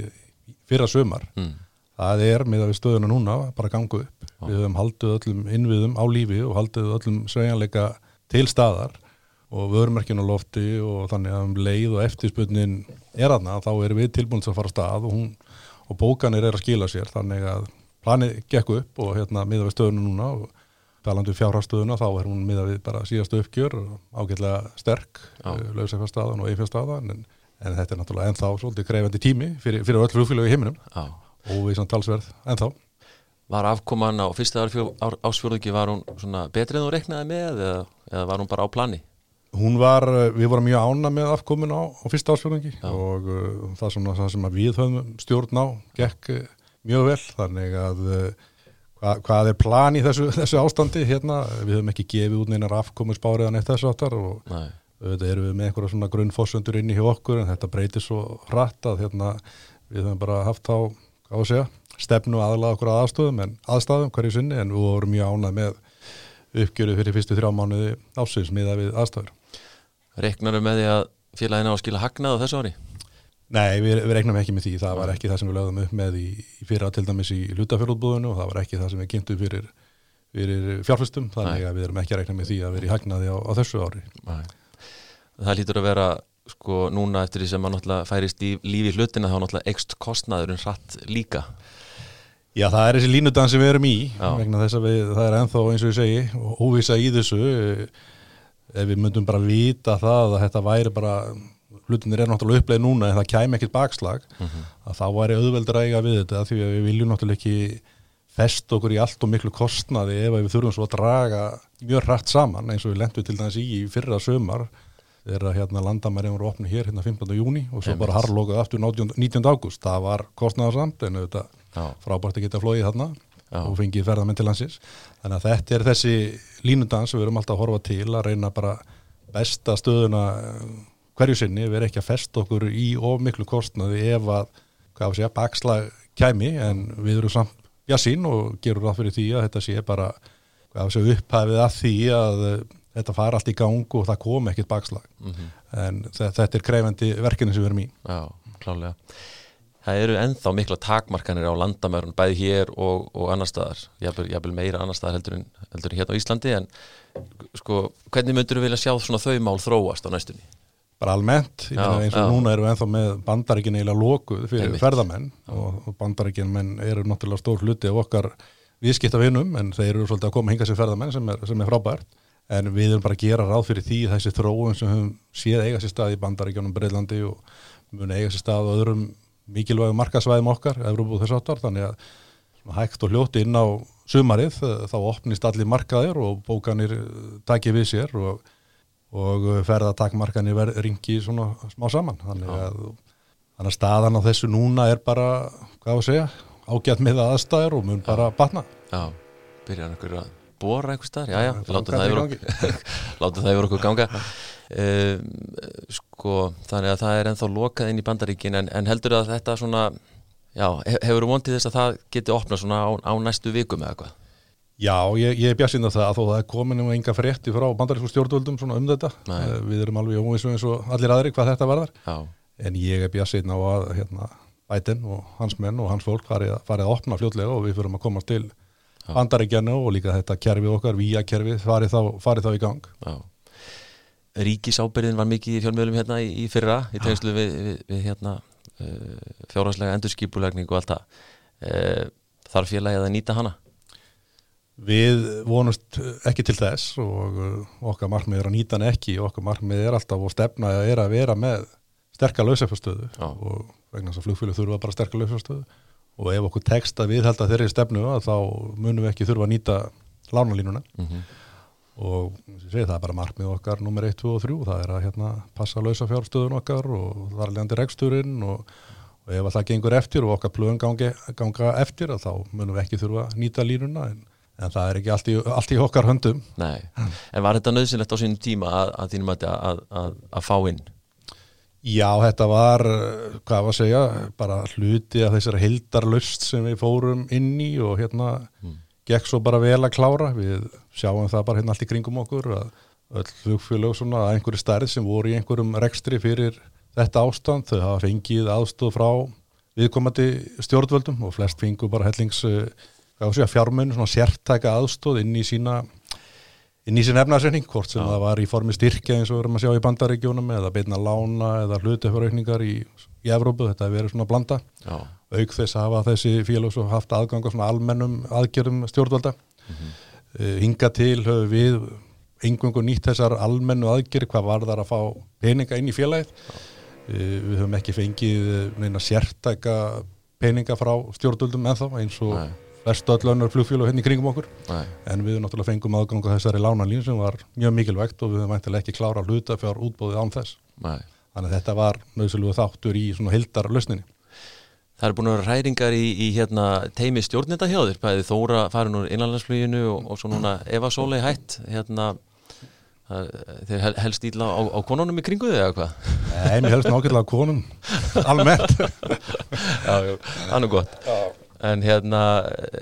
fyrra sumar mm. Það er með að við stöðuna núna bara gangu upp, við höfum haldið öllum innviðum á lífi og haldið öllum sveigjanleika til staðar og vörumerkjun á lofti og þannig að um leið og eftirspunnin er aðna þá erum við tilbúin til að fara á stað og, hún, og bókanir er að skila sér. Þannig að planið gekk upp og hérna miða við stöðuna núna og talandi um fjárhastöðuna þá er hún miða við bara síðastu uppgjör og ágætlega sterk Já. lausafjárstaðan og einfjárstaðan en, en þetta er náttúrulega ennþá svolítið krefandi tími fyrir, fyrir öll flugfélög í heiminum. Já og við samt talsverð ennþá. Var afkoman á fyrsta ársfjórðungi var hún svona betri en þú reiknaði með eða, eða var hún bara á plani? Hún var, uh, við vorum mjög ána með afkomin á, á fyrsta ásfjörðungi Já. og uh, það, svona, það sem við höfum stjórn á gekk uh, mjög vel þannig að uh, hva, hvað er plan í þessu, þessu ástandi hérna, við höfum ekki gefið út neinar afkomis báriðan eitt þessu áttar og Nei, auðvitað erum við með einhverja svona grunnfósöndur inni hjá okkur en þetta breytir svo hratt að hérna, við höfum bara haft á, hvað að segja, stefnu aðlaða okkur að aðstöðum en aðstæðum hverju sinni en við vorum mjög ánað með uppgjöru fyrir fyrstu þrjá mánuði ásins miða við aðstæður. reiknaru með því að félagina á að skila hagnað á þessu ári? Nei, við, við reiknum ekki með því, það var ekki það sem við lögðum upp með í, í fyrra til dæmis í hlutafjörðbúðinu og það var ekki það sem við kynntum fyrir, fyrir fjárfæstum, þannig að við erum ekki að reikna með því að vera í hagnaði á, á þessu ári. Nei. Það lítur að vera sko núna eftir því sem að náttúrulega færist í lífi hlutina þá náttúrulega ekst kostnaðurinn hratt líka. Já, það er þessi línudan sem við erum í, Já. vegna þess að við, það er ennþá eins og ég segi, óvisa í þessu, ef við myndum bara vita það að þetta væri bara, hlutinir er náttúrulega uppleið núna en það kæmi ekkit bakslag, að þá væri auðveldur að eiga við þetta því að við viljum náttúrulega ekki fest okkur í allt og miklu kostnaði ef við þurfum svo að draga mjög hratt saman eins og við lendum til dæmis í í fyrra sömar þegar hérna landamærin voru opnið hér hérna 15. júni og svo Einmitt. bara harlokað aftur 19. 19. ágúst, það var kostnaðarsamt en Já, frábært að geta flóið þarna Já. og fengið ferðamenn til landsins þannig að þetta er þessi línundans sem við erum alltaf að horfa til að reyna bara besta stöðuna eh, hverju sinni, við erum ekki að festa okkur í of miklu kostnaði ef að hvað að segja, bakslag kæmi en við erum samt jasín og gerum ráð fyrir því að þetta sé bara hvað að segja upphæfið að því að þetta fara allt í gang og það kom ekkit bakslag. Mhm, en þe- þetta er krefendi verkefni sem við erum í. Já, klálega Það eru ennþá mikla takmarkanir á landamærun bæði hér og, og annar staðar. Jafnvel, jafnvel meira annar staðar heldur en, heldur en hérna á Íslandi en sko, hvernig myndur þú vilja sjá svona þau mál þróast á næstunni? bara almennt, ég Já, eins og já. núna erum við ennþá með bandaríkin eiginlega lokuð fyrir Einmitt. ferðamenn og, og bandaríkin menn eru náttúrulega stór hluti af okkar viðskiptavinum en þeir eru svolítið að koma hinga sem ferðamenn sem er, sem er frábært en við erum bara að gera ráð fyrir því þessi þróun sem höfum séð eiga sér stað í bandaríkjónum Breitlandi og mun eiga sér stað á öðrum mikilvægum markasvæðum okkar, Evrópu og þess áttar þannig að hægt og hljóti inn á sumarið eh, þá opnist allir markaðir og bókanir eh, taki við sér og og ferðatakmarkanir verð ringi svona smá saman. Þannig að, þannig að staðan á þessu núna er bara, hvað að segja ágætt með aðstæður og mun bara batna. Já, byrjar einhver að bóra einhver staðar, já, já, látum það yfir látum það yfir okkur ganga. Um, sko, þannig að það er ennþá lokað inn í bandaríkin en, en heldur að þetta svona já, he- hefur vondið þess að það geti opnað svona á, á næstu vikum eða hvað Já, ég, ég er bjassinn að það að þó það er komin um enga frétti frá bandarísku stjórnvöldum svona um þetta. Nei. Eh, við erum alveg óvissu eins og allir aðri hvað þetta varðar. Já, en ég er bjassinn á að hérna, Biden og hans menn og hans fólk farið, farið að opna fljótlega og við fyrum að komast til Já. bandaríkjana og líka þetta kerfið okkar, vía kerfið farið þá, farið þá í gang. Já. Ríkisábyrðin var mikið í fjölmiðlum hérna í, í fyrra í tengslu við, við, við hérna uh, fjárhagslega endurskipulegning og allt það. Uh, þarf félagið að nýta hana? Við vonumst ekki til þess og uh, okkar markmið er að nýta hann ekki. Okkar markmið er alltaf og stefna er að vera með sterkar lausafastöðu Já. og vegna þess að flugfélag þurfa bara sterkar lausafastöðu og ef okkur tekst að við held að þeirri stefnu að þá munum við ekki þurfa að nýta lánalínuna. Mm eins og segi, það er bara markmið okkar nummer 1, 2 og 3 það er að hérna, passa lausafjárstöðun okkar og það er leðandi reksturinn og, og ef að það gengur eftir og okkar gangi, ganga eftir að þá munum við ekki þurfa að nýta línuna. En, en það er ekki allt í, allt í okkar höndum. Nei, en var þetta nöðsynlegt á sínum tíma að, að þínum að, að, að, að fá inn Já, þetta var, hvað var að segja, bara hluti af þessari hildarlust sem við fórum inn í og hérna mm. gekk svo bara vel að klára. Við sjáum það bara hérna allt í kringum okkur að öll flugfélög svona að einhverju stærð sem voru í einhverjum rekstri fyrir þetta ástand, þau hafa fengið aðstóð frá viðkomandi stjórnvöldum og flest fengu bara hellings, eh, hvað var að segja, fjármenn, svona sértæka aðstóð inn í sína inn í sín efnarsreikning, hvort sem Já. það var í formi styrkja eins og við erum að sjá í bandaregjónum eða beina lána eða hlutefaraukningar í, í Evrópu, þetta hefur verið svona blanda Já. auk þess að hafa þessi félags og haft aðgang á svona almennum aðgerðum stjórnvalda mm -hmm. uh, hinga til höfum við engungu nýtt þessar almennu aðgerð hvað var þar að fá peninga inn í félagið uh, við höfum ekki fengið neina sértæka peninga frá stjórnvöldum ennþá eins og Nei flest öll önnar flugfjölu hérna kringum okkur Nei. en við náttúrulega fengum aðgang á þessari lánalín sem var mjög mikilvægt og við mæntilega ekki klára hluta fyrir útbóðið án þess Nei. þannig að þetta var nöðsöluðu þáttur í svona hildar lausninni Það er búin að vera ræringar í, í hérna, teimi stjórnenda hjá þér, bæði Þóra farin úr innanlandsfluginu og, og svo núna Eva Sólei hætt hérna, þeir helst íla á, á konunum í kringu þig eða hvað? Nei, mér helst nákvæmlega á konum almennt Já, já, það er gott Já En hérna,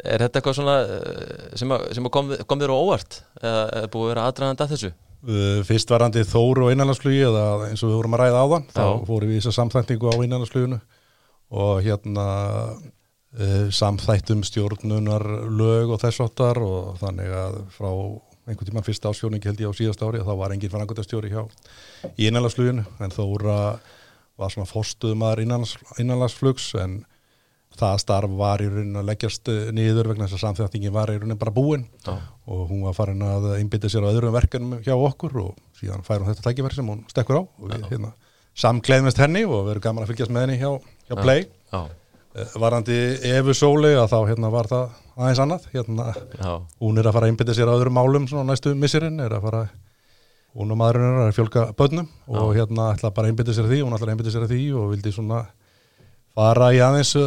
er þetta eitthvað svona eh, sem, að, sem að kom, kom þér á óvart? Eða er búið að vera aðdraðandi að þessu? Uh, fyrst var handið Þóru og innanlandsflugi eða eins og við vorum að ræða á þann þá fórum við í þess að samþækningu á innanlandsfluginu. Og hérna uh, samþæktum stjórnunar lög og þess áttar og þannig að frá einhvern tíman fyrsta ásjóningi held ég á síðast ári þá var enginn frangotastjóri hjá í innanlandsfluginu. En Þóra var svona fórstuðumar innanlandsflugs en það starf var í raunin að leggjast eh, niður vegna þess að samþjóðtingin var í raunin bara búin. Já. og hún var farin að einbytta sér á öðrum verkanum hjá okkur og síðan fær hún þetta tækifæri sem hún stekkur á. Og við hérna, samkleðumist henni og verðum gaman að fylgjast með henni hjá, hjá Play. Já. Eh, varandi Efu Sóli að þá hérna var það aðeins annað. Hérna, hún er að fara að einbytta sér á öðrum málum svona næstu missirinn er að fara hún og maðurinn er að fjölga börnum og hérna ætla bara að einbytta sér því fara í aðeins uh,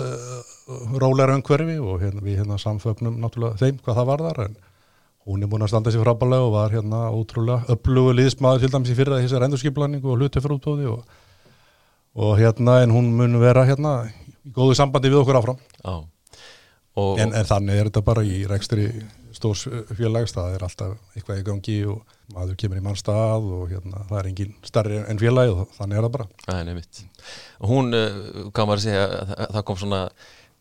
róleira umhverfi og hérna, við hérna samfögnum náttúrulega þeim hvað það var þar en hún er búin að standa sér frábælega og var hérna ótrúlega upplugu liðsmaður til dæmis í fyrra þessar endurskiplanningu og hluti fyrir útbóði og, og hérna en hún mun vera hérna í góðu sambandi við okkur áfram ah. en, en þannig er þetta bara í rekstri stórs félags, það er alltaf eitthvað í gangi og maður kemur í mannstað og hérna, það er engin starri en félagi og þannig er það bara Æ, Hún, hvað maður að segja það, það kom svona,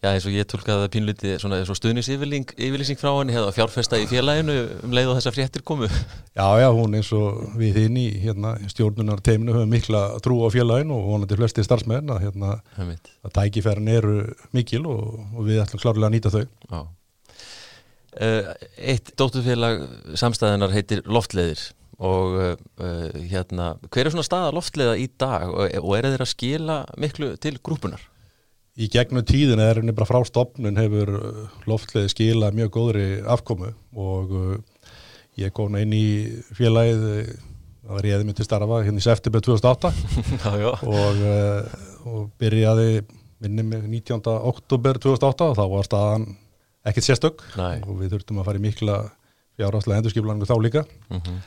já eins og ég tólkaði pínluti svona, svona stuðningsyfirlýsing frá henni, hefða fjárfesta í félaginu um leið og þessar fréttir komu. Já, já, hún eins og við hinn í hérna, stjórnunar teiminu höfum mikla trú á félaginu og vonandi flesti starfsmenn að, hérna, að tækifærin eru mikil og, og við ætlum klárlega að nýta þau. Já. Eh, eitt dótturfélag samstæðinar heitir Loftleðir og uh, hérna hver er svona staða loftleða í dag og, og er þeir að skila miklu til grúpunar? Í gegnum tíðin er henni bara frá stopnun hefur loftleði skila mjög góðri afkomu og uh, ég kom inn í félagið það var ég eða myndi starfa hérna í september 2008 já, já. Og, uh, og byrjaði minnum 19. oktober 2008 og þá var staðan ekkert sérstök Nei. og við þurftum að fara í mikla fjárháslega endurskiplangu þá líka mm -hmm.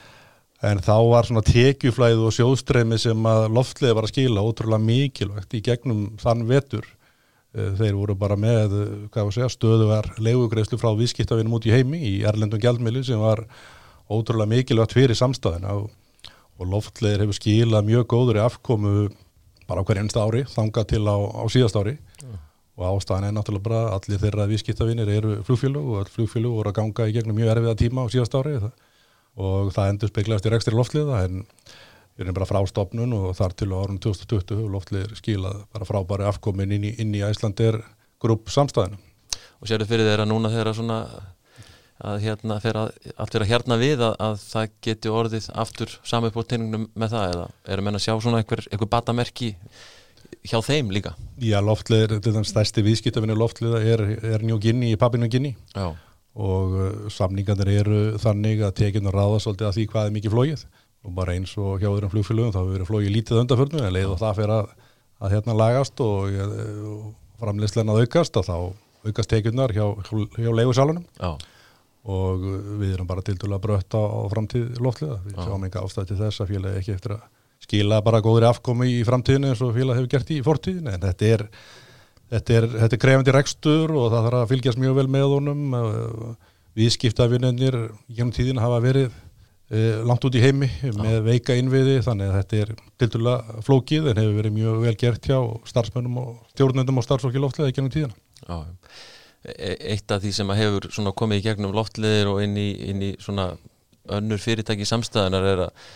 en þá var svona tekjuflæð og sjóðstreymi sem að loftlega var að skila ótrúlega mikilvægt í gegnum þann vetur þeir voru bara með segja, stöðuvar leiðugreislu frá vískiptafinum út í heimi í Erlendum Gjaldmili sem var ótrúlega mikilvægt fyrir samstæðina og, loftlegar hefur skilað mjög góður í afkomu bara á hverjannsta ári þanga til á, á síðast ári. Mm og ástæðan er náttúrulega bara allir þeirra viðskiptavinir eru flugfélug og all flugfélug voru að ganga í gegnum mjög erfiða tíma á síðast ári. Og það endur speiklast í rekstri loftliða en við erum bara frá stopnun og þar til árun 2020 loftliðir skilað bara frábæri afkomin inn í, inn í Æslandir grúp samstæðinu. Og sér þið fyrir þeirra núna þeirra svona að hérna fyrir að allt vera hérna við að, að það geti orðið aftur samupbóttinningum með það eða er að menna að sjá svona einhver, einhver batamerki hjá þeim líka Já, loftleðir, þetta er stærsti viðskiptafinu loftleða er, er Guinea í Papinu Guinea Já. og uh, samningarnir eru þannig að tekinu ráða svolítið að því hvað er mikið flóið og bara eins og hjá öðrum flugfélögum þá hefur verið flóið lítið undarförnu en leið og það fyrir að, að hérna lagast og, og framleyslein að aukast og þá aukast tekinunar hjá, hjá, leiðusalunum og við erum bara til dælu að brötta á framtíð loftleða við sjáum enga ástæði til þess að félagi ekki eftir að skila bara góðri afkomi í framtíðinu eins og félag hefur gert í fortíðinu en þetta er, þetta er, þetta er krefandi rekstur og það þarf að fylgjast mjög vel með honum. Viðskiptafinnir gennum tíðin hafa verið langt út í heimi með veika innviði þannig að þetta er tildulega flókið en hefur verið mjög vel gert hjá starfsmönnum og stjórnendum og starfsfólki loftlega gennum tíðina. Já, e, eitt af því sem hefur komið í gegnum loftleðir og inn í, inn í önnur fyrirtæki samstæðanar er að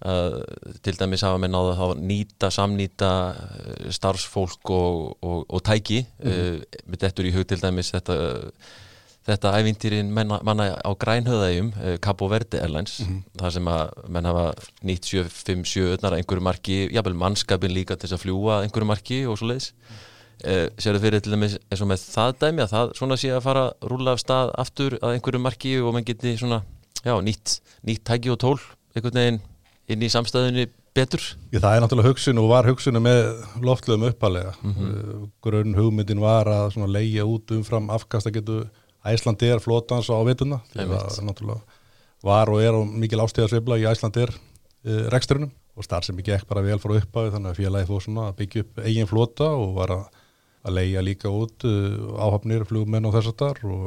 að til dæmis hafa með náða að nýta, samnýta eh, starfsfólk og, og, og tæki mm -hmm. uh, með dettur í hug til dæmis þetta þetta ævintýrin manna, á grænhöðægjum eh, Cabo Verde Airlines mm -hmm. þar sem að menn hafa 9-5-7 öðnar einhverju marki, jábel mannskapin líka til að fljúa einhverju marki og svo leiðis eh, sér þau fyrir til dæmis eins og með það dæmi að það svona sé að fara að rúla af stað aftur að einhverju marki og mann geti svona já, nýtt, nýtt tæki og tól einhvern veginn inn í samstæðinu betur? Ég, það er náttúrulega hugsun og var hugsunum með loftluðum uppalega mm -hmm. grunn hugmyndin var að leia út umfram afkastagetu Æslandir flótans á vituna það var og er og mikil ástíðarsveifla í Æslandir uh, reksturinnum og starf sem ekki ekki bara vel frá upphafi þannig að félagi fóð svona að byggja upp eigin flóta og var að, að leia líka út uh, áhafnir, flugmenn og þess að þar og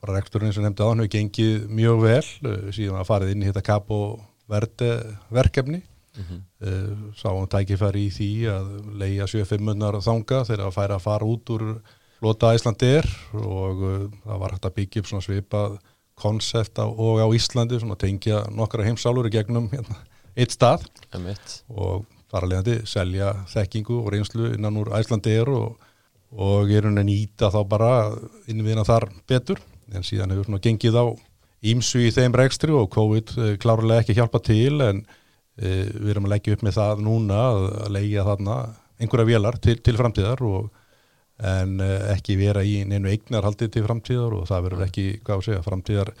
bara reksturinn sem nefndi aðan hefur gengið mjög vel uh, síðan að farið inn í þetta kap og verði verkefni mm -hmm. sáum tækifæri í því að leia 7-5 munnar þanga þegar að færa að fara út úr flota Íslandir og uh, það var hægt að byggja upp svona svipað konsept og á Íslandi svona tengja nokkara heimsálur í gegnum hérna, eitt stað Emitt. og fara leiðandi selja þekkingu og reynslu innan úr Íslandir og, og er hún að nýta þá bara innviðina þar betur en síðan hefur svona gengið á ímsu í þeim rekstri og COVID uh, klárlega ekki hjálpa til en e, við erum að leggja upp með það núna að leggja þarna einhverja vélar til, til framtíðar og en eh, ekki vera í neinu eignarhaldi til framtíðar og það verður ekki, segja, framtíðar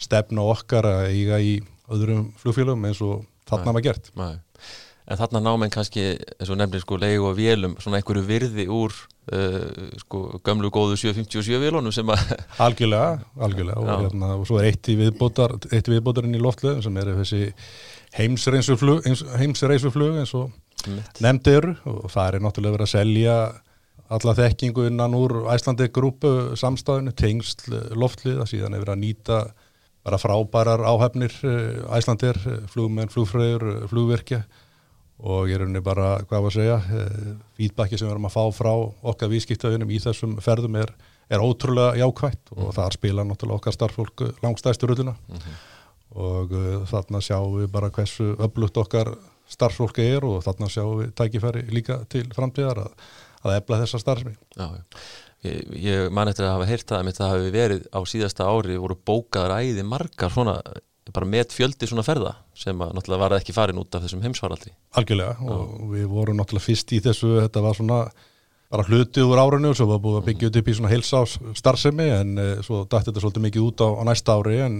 stefna okkar að eiga í öðrum flugfélagum eins og þarna var gert. Nei. En þarna náminn kannski, eins og nefnir sko leiðu og vélum, svona einhverju virði úr uh, sko gömlu góðu 757 vélunum sem að... Algjörlega, algjörlega og, hérna, og svo er eitt í viðbótar, eitt í viðbótarinn í loftleðum sem er þessi heimsreysuflug eins og nefndir og það er náttúrulega verið að selja alla þekkingu innan úr Æslandi grúpu samstæðinu, tengst loftlið að síðan hefur að nýta bara frábærar áhefnir eh, Æslandir, eh, flugmenn, flugfröður, eh, flugverkja og ég er unni bara, hvað var að segja, feedbacki sem við erum að fá frá okkar vískiptaðunum í þessum ferðum er, er ótrúlega jákvægt og mm. þar spila náttúrulega okkar starffólk langstæðstur rullina mm -hmm. og þarna sjáum við bara hversu öflugt okkar starffólki er og þarna sjáum við tækifæri líka til framtíðar að að efla þessa starfsmi. Já, ég, ég man eftir að hafa heyrt það að það hafi verið á síðasta ári voru bókaðar æði margar svona, bara með fjöldi svona ferða sem að náttúrulega var ekki farin út af þessum heimsvaraldri. Algjörlega Já. og við vorum náttúrulega fyrst í þessu, þetta var svona bara hlutið úr árinu og svo var búið að byggja upp í svona heilsás starfsemi en e, svo dætti þetta svolítið mikið út á, á næsta ári en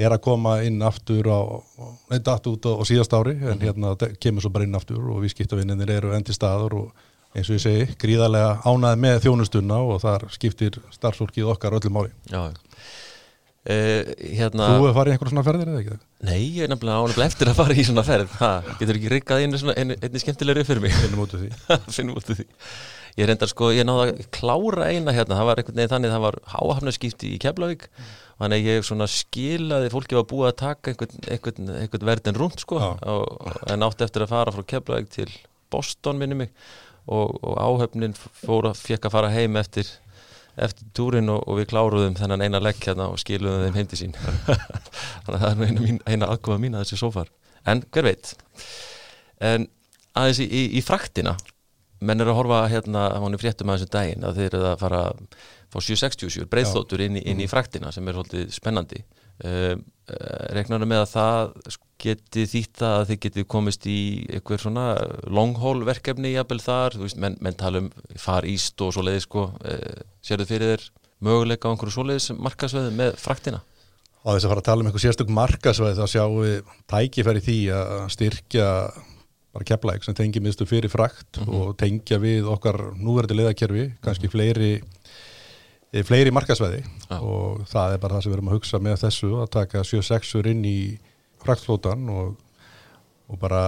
er að koma inn aftur á, neitt aftur út á, á síðast ári en mhm. hérna kemur svo bara inn aftur og við skiptavinnir eru endi staður og eins og ég segi, gríðarlega ánað með þjónustunna og þar skiptir starfsfólkið okkar öllum máli. Já, uh, hérna Þú hefur farið í einhverjum svona ferðir eða ekki? Nei, ég er nefnilega ánæglega eftir að fara í svona ferð. Ha, Getur ekki rikkað einu, einu, einu skemmtilegri fyrir mig? Finnum út af því. Finnum út af því. Ég reyndar sko, ég náða að klára eina hérna, það var einhvern veginn þannig, það var háhafnarskipti í Keflavík. Mm. Þannig ég svona skilaði, fólki var búið að taka einhvern verðin rund sko, og, en átti eftir að fara frá Keflavík til Boston minni mig og, og áhöfnin fór að fekk að fara heim eftir, eftir túrin og, og við kláruðum þennan eina legg hérna og skiluðum þeim heim til sín. Þannig að það er eina, eina aðkofa mín að þessi sofar en hver veit? En aðeins í, í, í fraktina menn er að horfa hérna á hann í fréttum að þessu daginn að þeir eru að fara fá 767 breyðþóttur inn, inn í mm. fraktina sem er svolítið spennandi uh, uh, regnar með að það geti þýtta að þið geti komist í einhver svona long haul verkefni jafnvel þar, þú veist, menn, menn tala um far íst og svo leiði sko. Uh, sér þau fyrir þér möguleika á einhverju svo leiðis markasveið með fraktina? Á þess að fara að tala um einhver sérstök markasveið þá sjáum við tækifæri því að styrkja bara kepplæk sem tengi miðstu fyrir frakt mm -hmm. og tengja við okkar núverði leðakerfi, kannski fleiri Eh, fleiri markasvæði ah. og það er bara það sem við erum að hugsa með þessu að taka 7-6-ur inn í fraktflótan og, og bara,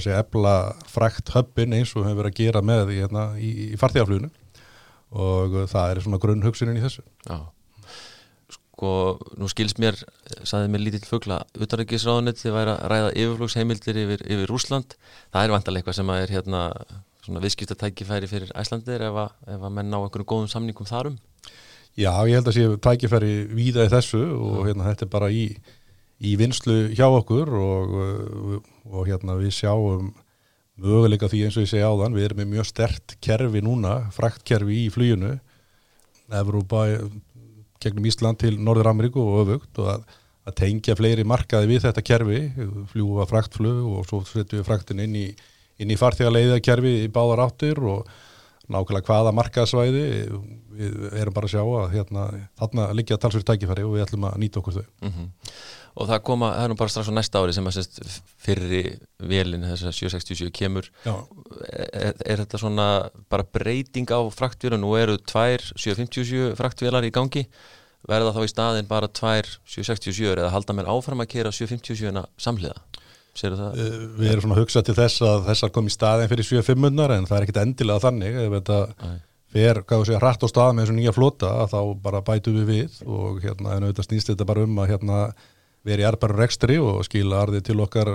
sé, ebla frækt höppin eins og hefur verið að gera með í, hérna, í, í farþjóðafluginu og það er svona grunn hugsunin í þessu. Já. Sko, nú skils mér, saðið mér lítill fugla utanrækisráðunit þið væri að ræða yfirflugsheimildir yfir, yfir Rúsland það er vantarlega eitthvað sem er hérna svona viðskiptatækifæri fyrir Æslandir ef að, ef að menn ná einhvern góðum samningum þarum Já, ég held að sé tækifæri víða í þessu og hérna þetta er bara í, í vinslu hjá okkur og, og hérna við sjáum möguleika því eins og ég segja áðan, við erum með mjög stert kerfi núna, fraktkerfi í fluginu Evrópa gegnum Ísland til Norður Ameríku og öfugt og að, að tengja fleiri markaði við þetta kerfi, fljúa fraktflug og svo setjum við fraktin inn í, inn í farþegarleiðakerfi í báðar áttir og nákvæmlega hvaða markaðsvæði við erum bara að sjá að hérna, þarna liggja talsverð tækifæri og við ætlum að nýta okkur þau. Mm -hmm. Og það koma, það er nú bara strax á næsta ári sem að sérst fyrri velin þess að 767 kemur er, er þetta svona bara breyting á fraktvél og nú eru tvær 757 fraktvélar í gangi verða þá í staðin bara tvær 767 eða halda mér áfram að kera 757 samhliða? Uh, við erum svona að hugsa til þess að þessar kom í staðin fyrir 7.500 en það er ekkit endilega þannig. Ef þetta fer, segja, hrætt á stað með þessu nýja flota þá bara bætu við við og hérna en auðvitað snýst þetta bara um að hérna verið erbaru rekstri og skila arði til okkar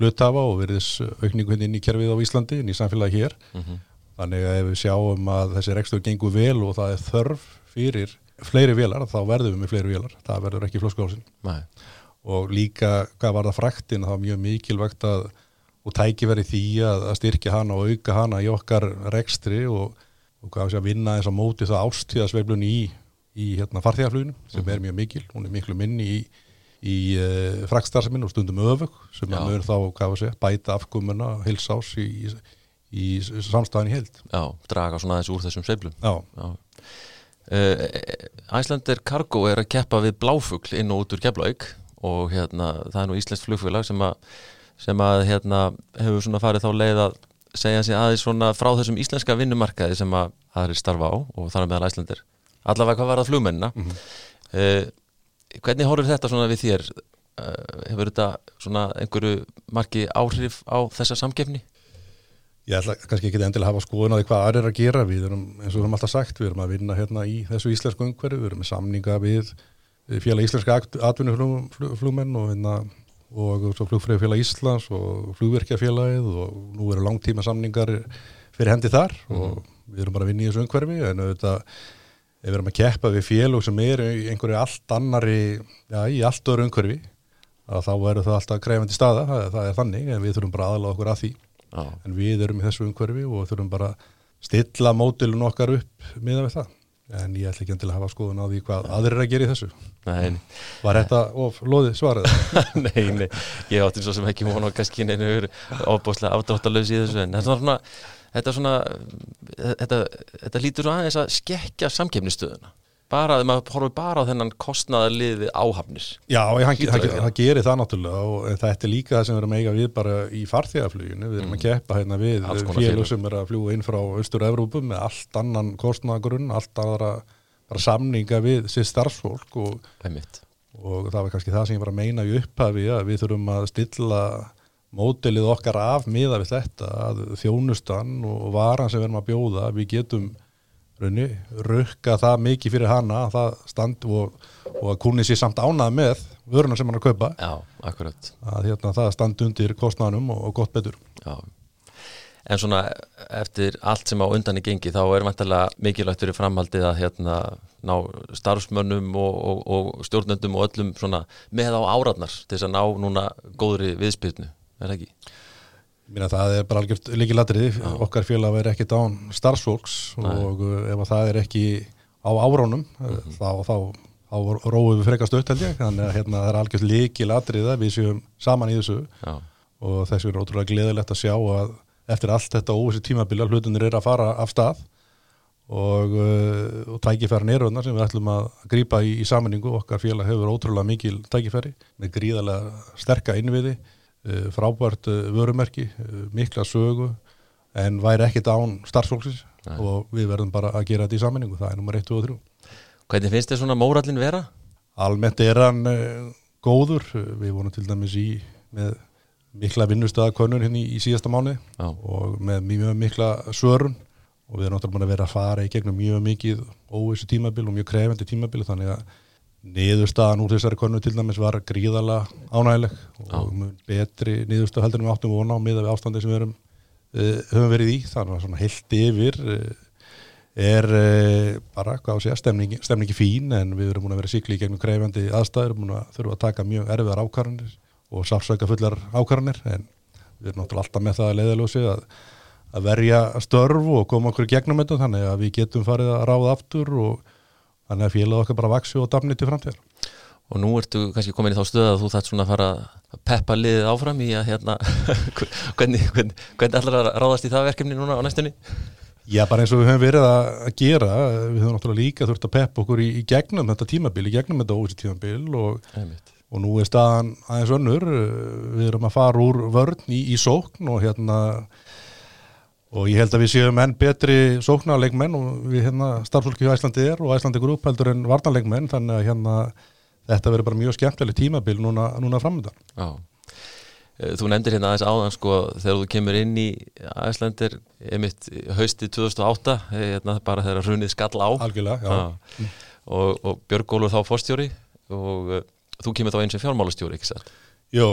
hlutafa og veriðs aukningu henni inn í kerfið á Íslandi, inn í samfélagi hér. Mm -hmm. þannig að ef við sjáum að þessi rekstur gengur vel og það er þörf fyrir fleiri vélar, þá verðum við með fleiri vélar. Það verður ekki flóskálsinn og líka, hvað var það fræktin það var mjög mikilvægt að og tæki verið því að, að styrkja hana og auka hana í okkar rekstri og og hvað sé að vinna þess að móti það ástíðasveiflun í, í hérna, farþegarfluginu sem mm. er mjög mikil, hún er miklu minni í, í uh, eh, frakstarsaminn og stundum öfug sem að mögur þá, hvað sé, bæta afgumuna hilsás í, í samstæðin í held. Já, draga svona aðeins úr þessum sveiflum. Já. Já. Uh, Æslander Cargo er að keppa við bláfugl inn og út úr keflaug og hérna, það er nú Íslands flugfélag sem að, sem að hérna, hefur svona farið þá leið að segja sig aðeins svona frá þessum íslenska vinnumarkaði sem að er starfa á og þar meðal æslandir allavega hvað var það flugmennina mm -hmm. uh, hvernig horfur þetta svona við þér uh, hefur þetta svona einhverju marki áhrif á þessa samgefni? Ég ætla kannski ekki endilega að hafa skoðun á því hvað aðrir er að gera við erum eins og við erum alltaf sagt, við erum að vinna hérna í þessu íslensku umhverju, við erum með samninga við félag íslenska atvinnuflugmenn og hérna og svo flugfræðifélag Íslands og flugverkjafélagið og nú eru langtíma samningar fyrir hendi þar mm. og við erum bara að vinna í þessu umhverfi en auðvitað við erum að keppa við félag sem er í einhverju allt annari, já í allt öðru umhverfi þá verður það alltaf krefandi staða, það, það er þannig en við þurfum bara aðalega okkur að því ah. en við erum í þessu umhverfi og þurfum bara stilla mótilun okkar upp miða við það en ég ætla ekki til að hafa skoðun á því hvað aðrir að gera í þessu. Nei, Var þetta of loðið svarað? nei, nei, ég átti svo sem ekki vona á kannski neina ofbúslega afdráttalöðs í þessu en þetta er svona, þetta, þetta lítur aðeins að skekja samkefnistöðuna bara að maður horfið bara á þennan kostnaðarliði áhafnir. Já, það gerir það náttúrulega og þetta er líka það sem við erum eiga við bara í farþegarfluginu, við erum mm. að keppa hérna við félug sem er að fljúa inn frá Östur-Európum með allt annan kostnaðargrunn, allt aðra samninga við sér starfsfólk og, og það var kannski það sem ég var að meina í upphafi að við þurfum að stilla mótilið okkar af miða við þetta að þjónustan og varan sem við erum að bjóða, við getum raunni, rukka það mikið fyrir hana það stand og, og að kunni sér samt ánað með vöruna sem hann er að kaupa. Já, akkurat. Að hérna, það stand undir kostnæðanum og, og gott betur. Já, en svona eftir allt sem á undan í gengi þá er vantilega mikilvægt fyrir framhaldið að hérna ná starfsmönnum og, og stjórnendum og öllum svona með á áratnar til þess að ná núna góðri viðspilnu, er það ekki? Að það er bara algjört líkilatrið, okkar félag verður ekki dán starfsfólks og uh, ef það er ekki á áránum mm -hmm. þá, þá, þá róum við frekast aukt held ég, þannig að hérna, það er algjört líkilatrið að við séum saman í þessu. Já. og þess er ótrúlega gleðilegt að sjá að eftir allt þetta óvissi tímabila hlutunir er að fara af stað og, uh, og tækifæri nýröðnar sem við ætlum að grýpa í, í samanningu, okkar félag hefur ótrúlega mikil tækifæri með gríðarlega sterka innviði. Eh, frábært eh, vörumerki, eh, mikla sögu en væri ekkit án starfsfólksins. Og við verðum bara að gera þetta í saminningu, það er nummer 1, 2 og 3 Hvernig finnst þið svona mórallin vera? Almennt er hann góður, við vorum til dæmis í með, mikla vinnustöðakönnur hérna í, í síðasta mánu Já. og með mjög mikla svörun. Og við erum náttúrulega búin að vera að fara í gegnum mjög mikið óvissu tímabil og mjög krefendi tímabil þannig að niðurstaðan úr þessari konu til dæmis var gríðala ánægileg og mun betri niðurstað heldur en við áttum vona á miða við ástandi sem við erum, uh, höfum verið í. Þannig að svona heilt yfir uh, er uh, bara, hvað að segja, stemningi, stemningi fín en við erum búin að vera síkli í gegnum krefendi aðstæður, búin að þurfa að taka mjög erfiðar ákvarðanir og sáfsöka fullar ákvarðanir en við erum náttúrulega alltaf með það að leiðaljósi að, að verja störf og koma okkur gegnum þetta þannig að við getum farið að ráða aftur og þannig að félagið okkar bara vaksi og dafni til framtíðar. Og nú ertu kannski komin í þá stöð að þú þætt svona að fara að peppa liðið áfram í að hérna, hvernig, hvernig, hvernig ætlar að ráðast í það verkefni núna á næstunni? Já, bara eins og við höfum verið að gera, við höfum náttúrulega líka þurft að peppa okkur í, í gegnum þetta tímabil, í gegnum þetta óvissi tímabil og, og nú er staðan aðeins önnur, við erum að fara úr vörn í, í sókn og hérna og ég held að við séum enn betri sóknarleikmenn og við hérna starfsfólki á Æslandi er og Æslandi grúp heldur en varnarleikmenn þannig að hérna þetta verður bara mjög skemmtileg tímabil núna, núna framöndan. Já. Eh, Þú nefndir hérna aðeins áðan sko þegar þú kemur inn í Æslandir einmitt haustið 2008 eh, hérna, bara þegar hrunið skall á Algjörlega, já. Já. og, og Björg Ólfur þá fórstjóri og uh, þú kemur þá eins og fjármálastjóri ekki satt? Jú,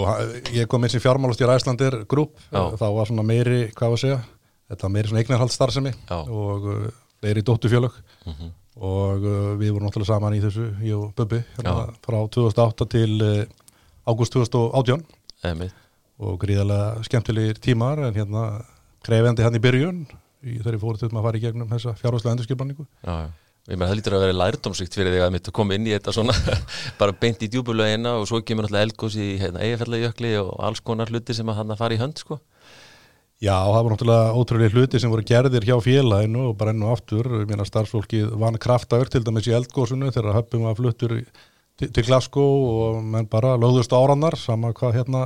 ég kom eins í fjármálastjóra Æslandir grúp, þá var svona meiri, hvað var að segja, þetta var meiri svona eignarhaldsstarfsemi Já. og uh, fleiri dóttufjölög Mm og uh, við vorum náttúrulega saman í þessu, ég og Bubbi, hérna, frá 2008 til uh, ágúst 2018 Einmitt. og gríðarlega skemmtilegir tímar en hérna krefjandi hann í byrjun í þeirri til að fara í gegnum þessa fjárháslega endurskipaningu. Já. Ég meina það lítur að vera lærdómsvíkt fyrir þig að mitt að koma inn í þetta svona bara beint í djúbulöginna og svo kemur náttúrulega elgós í hérna, eigafællajökli og alls konar hluti sem að hann að fara í hönd sko. Já, það var náttúrulega ótrúlega hluti sem voru gerðir hjá félaginu og bara enn og aftur, ég meina starfsfólkið vann kraftaður til dæmis í eldgósunu þegar höppum var fluttur til, til Glasgow og menn bara lögðust árannar sama hvað hérna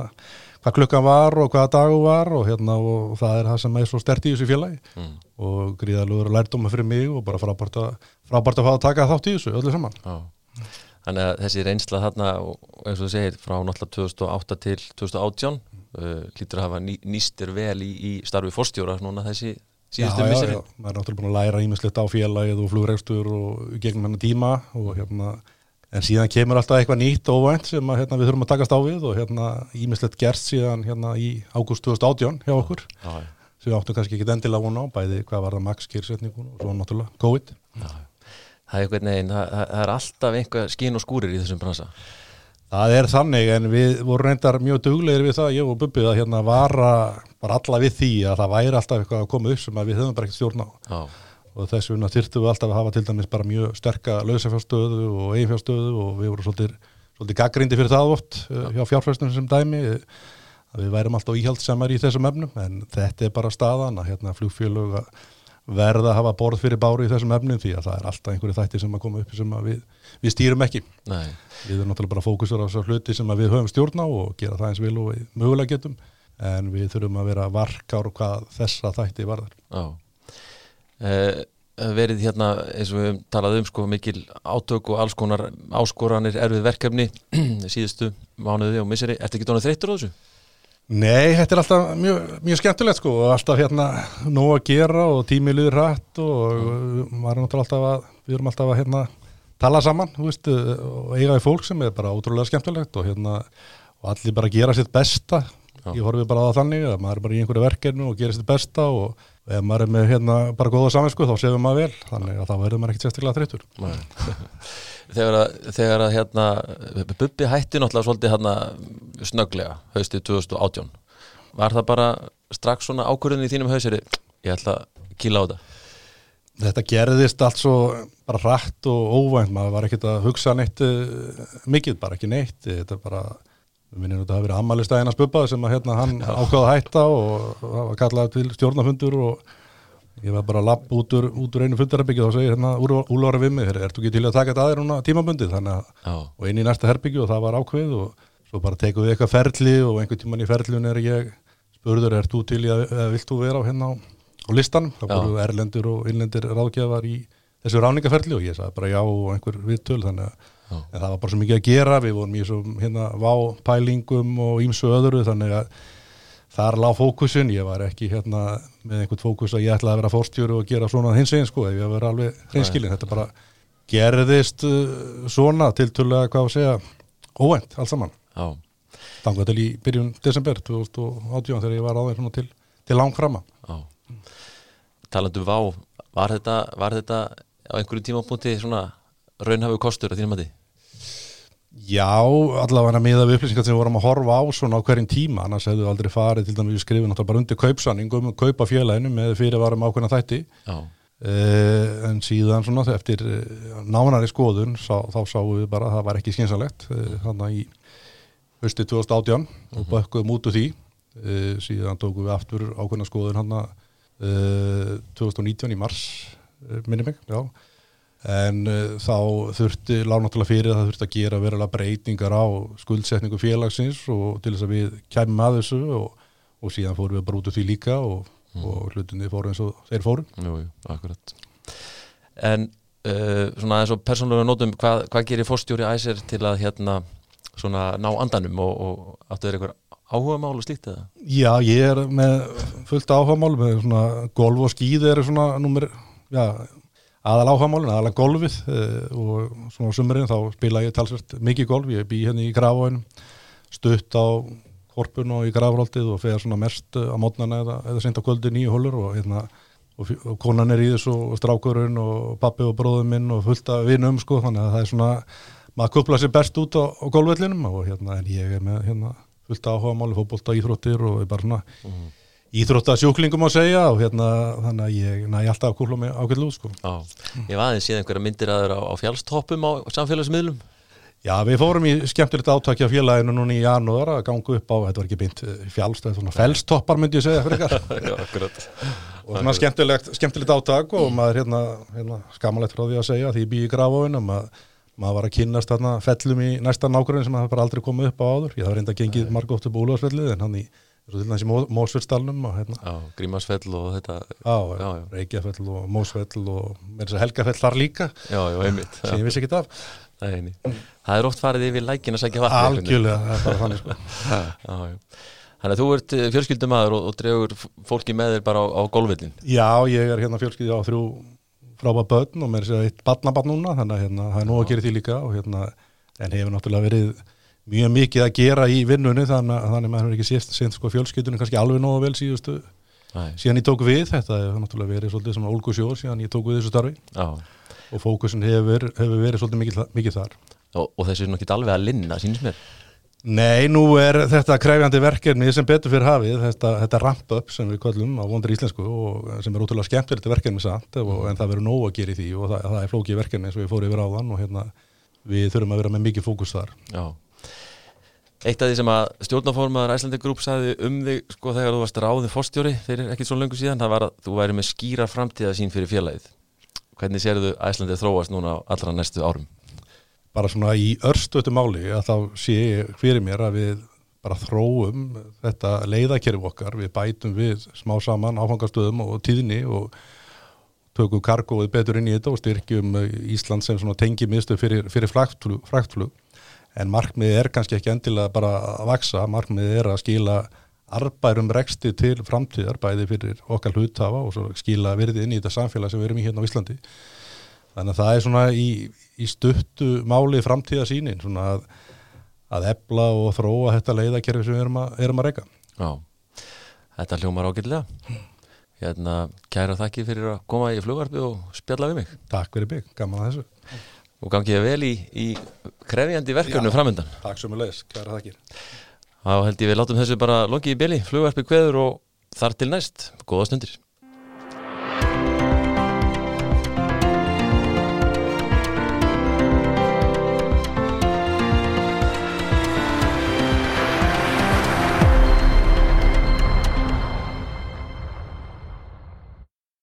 hvað klukkan var og hvaða dagu var og hérna og það er það sem er svo stert í þessu félagi Mm. og gríðalugur lærdóma fyrir mig og bara frábært að, frábært að fá að taka þátt í þessu öllu saman. Já. Þannig að þessi reynsla þarna eins og þú segir frá náttúrulega 2008 til 2018 uh, lítur að hafa ný, nýstir vel í, í starfi fórstjóra núna þessi síðustu já, já, misserin. já, maður er náttúrulega búin að læra ímislegt á félagið og flugregstur og gegnum hennar tíma og hérna en síðan kemur alltaf eitthvað nýtt og óvænt sem að, hérna, við þurfum að takast á við og hérna ímislegt gerst síðan hérna í ágúst 2018 hjá okkur Já, já. sem við áttum kannski ekki endilega vona á bæði hvað var það max kýrsetningun og svo náttúrulega COVID Já, já. Það er einhvern veginn, það, það það er alltaf einhver skín og skúrir í þessum bransa. Það er þannig en við vorum reyndar mjög duglegir við það, ég og Bubbi að hérna vara bara alla við því að það væri alltaf eitthvað að koma upp sem við höfum bara ekkert stjórn á. Já, og þess vegna þyrftum við alltaf að hafa til dæmis bara mjög sterka lausafjárstöðu og eiginfjárstöðu og við vorum svolítið, svolítið gaggrindi fyrir það oft uh, hjá fjárfæstunum sem dæmi uh, að við værum alltaf íhjaldsamar í þessum efnum. En þetta er bara staðan að hérna flugfélög að verða að hafa borð fyrir báru í þessum efnum því að það er alltaf einhverju þætti sem að koma upp sem við, við stýrum ekki nei, við erum náttúrulega bara fókusur á þessar hluti sem við höfum stjórn á og gera það eins vel og við mögulega getum en við þurfum að vera varkár hvað þessa þætti varðar já. Uh, verið hérna eins og við höfum talað um sko mikil átök og alls konar áskoranir erfið verkefni síðustu mánuði og misseri. Ertu ekki dónað þreyttur á þessu? Nei, þetta er alltaf mjög, mjög skemmtilegt sko og alltaf hérna nóg að gera og tími liður rætt og maður er náttúrulega alltaf að við erum alltaf að hérna tala saman þú veist, og eiga í fólk sem er bara ótrúlega skemmtilegt og hérna og allir bara gera sitt besta Já. ég horfi bara á þannig að maður er bara í einhverju verkefnu og gera sitt besta og ef maður er með hérna bara góða saminsku þá séum maður vel þannig að þá verður maður ekkert sérstaklega þreyttur Nei. þegar að, þegar að hérna, Bubbi hætti náttúrulega svolítið hérna snöglega haustið 2018 var það bara strax svona ákvörðin í þínum hauseri? Ég ætla að kýla á þetta. Þetta gerðist allt svo bara hratt og óvænt, maður var ekkert að hugsa neitt uh, mikið, bara ekki neitt. Þetta er bara, við minnum þetta hafi verið ammælistæðina spubbaði sem að hérna hann ákvaða að hætta og það var kallað til stjórnafundur og ég var bara að lapp út út úr einu fundarherbyggju og þá segir hérna úlvara við mig, ertu ekki til að taka þetta aðeir núna tímabundið, og inn í næsta herbyggju og það var ákveð og svo bara tekum við eitthvað ferli og einhvern tíman í ferlun er ég spurður, ert þú til í að, eða vilt þú vera á hérna á, á listanum, þá voru erlendur og innlendir ráðgjafar í þessu ráningaferli og ég sagði bara já og einhver viðtöl þannig að það var bara svo mikið að gera, við vorum í svo hérna vápælingum og ímsu öðru þannig að þar lág fókusin, ég var ekki hérna með einhvern fókus að ég ætlaði að vera fórstjóru og gera svona hins einn sko, ef ég var alveg hreinskilin, þetta bara gerðist uh, svona til tullega hvað að segja óvænt alls saman. Þannig til í byrjun desember 2018 þegar ég var aðeins svona til, til langframa. Já. Talandu um vá, var þetta, var þetta á einhverju tímapunkti svona raunhafu kostur að þínum að því? Já, allavega með að við upplýsingar sem við vorum að horfa á svona á hverjum tíma. Annars hefðu aldrei farið til dæmis við skrifum náttúrulega bara undir kaupsanning um að kaupa félaginu með fyrirvarum ákveðna þætti. Uh, en síðan svona eftir uh, nánari skoðun sá, þá sáum við bara að það var ekki skynsalegt uh, þannig í hösti 2018 og bökkuðum út úr því. Uh, síðan tókum við aftur ákveðna skoðun hann uh, 2019 í mars uh, minni mig, já en uh, þá þurfti lág náttúrulega fyrir að það þurfti að gera verulega breytingar á skuldsetningu félagsins og til þess að við kæmum að þessu og, og síðan fórum við út úr því líka og, og hlutinni fóru eins og þeir fóru. Jú, jú, akkurat. En uh, svona eins og persónulega nótum hvað, hvað gerir fórstjóri æsir til að hérna svona ná andanum og, og áttu þeir eitthvað áhuga mál og slíkt eða? Já, ég er með fullt áhugamál með svona golf og skíð eru svona nummer, já, aðal áhugamálin, aðalega golfið uh, og svona á sumurinn þá spila ég talsvert mikið golf, ég bý hérna í grafóinum stutt á korpun og í grafróldið og fegar svona mest uh, á mótnana eða, eða seint á kvöldi nýju hólur og hérna og, og konan er í þessu og strákurinn og pappi og bróðum minn og fullt af vinum sko, þannig að það er svona maður kupla sér best út á, á golfvellinum og hérna en ég er með hérna fullt áhugamáli, fótbolta, íþróttir og bara svona Mhm. Íþróttasjúklingum að segja og hérna þannig að ég næ alltaf að kúla mig ákveðlu sko. Já, ég var aðeins síðan einhverja myndir aður á, á fjálstoppum á samfélagsmiðlum. Já, við fórum í skemmtilegt átaki af félaginu núna í janúar að ganga upp á, þetta var ekki beint fjálst, þetta er svona felstoppar myndi ég segja fyrir ykkar Já, akkurat. Og svona skemmtilegt, skemmtilegt átak og maður hérna, hérna skamalegt frá því að segja því ég bý í grafóinum að maður var að kynnast þarna fellum í næsta nákvæmlega sem það bara aldrei komið upp á áður. Ég var reynda gengið margótt upp búlvarsfellið en hann í, til næst í Mósfellsdalnum og hérna, Já, Grímarsfell og þetta á, Já, já. Reykjafell og Mósfell og með þess að Helgafell þar líka Já, já, einmitt sem ég vissi ekki af eini. það er oft farið yfir lækin að sækja vatn algjörlega, það er þannig sko já. Þannig að þú ert fjölskyldumæður og, og dregur fólki með þér bara á, á golfvillin Já, ég er hérna fjölskyldið á þrjú frábæð börn og mér er eitt barnabarn núna þannig að hérna, það er nóg að gera því líka og hérna, en hefur náttúrulega verið mjög mikið að gera í vinnunni þannig að þannig að maður hefur ekki sést, sést sko fjölskyldunni kannski alveg nógu vel síðustu Nei, síðan ég tók við, þetta hefur náttúrulega verið svolítið svona ólgu sjór síðan ég tók við þessu starfi. Já. Og fókusin hefur, hefur verið svolítið mikið, mikið þar. Og, og þessi er nokkið alveg að linna, sínist mér. Nei, nú er þetta krefjandi verkefni sem betur fyrir hafið, þetta, þetta ramp-up sem við kallum á vondur íslensku og sem er útrúlega skemmtilegt verkefni samt og, en það verður nóg að gera í því og það, það er flókið verkefni og við fórum yfir áðan og hérna við þurfum að vera með mikið fókus þar. Já Eitt af því sem að stjórnaformaður Æslandi Group sagði um þig sko þegar þú varst ráðið fórstjóri fyrir ekkert svo löngu síðan það var að þú væri með skýra framtíða sín fyrir félagið. Hvernig sérðu Æslandi þróast núna allra næstu árum? Bara svona í örstötu máli að þá sé fyrir mér að við bara þróum þetta leiðakerfi okkar, við bætum við smá saman áfangastöðum og tíðni og tökum kargóið betur inn í þetta og styrkjum Ísland sem tengi miðstöð fyrir, fyrir fraktflug en markmiðið er kannski ekki endilega bara að vaksa, markmiðið er að skila arbærum reksti til framtíðar bæði fyrir okkar hluthafa og skila virði inn í þetta samfélag sem við erum í hérna á Íslandi. Þannig að það er svona í, í stuttu máli framtíðasýnin svona að, að ebla og þróa þetta leiðakerfi sem við erum að, erum að reyka Já, þetta hljómar ágætlega. Hérna, kæra þakki fyrir að koma í flugvarpi og spjalla við mig. Takk fyrir bygg, gaman að þessu. Og gangið vel í, í krefjandi verkefnu framöndan Takk sem er leiðis, kæra þakkir. Þá held ég við látum þessu bara lokið í bili. Flugvarpi kveður og þar til næst, góða stundir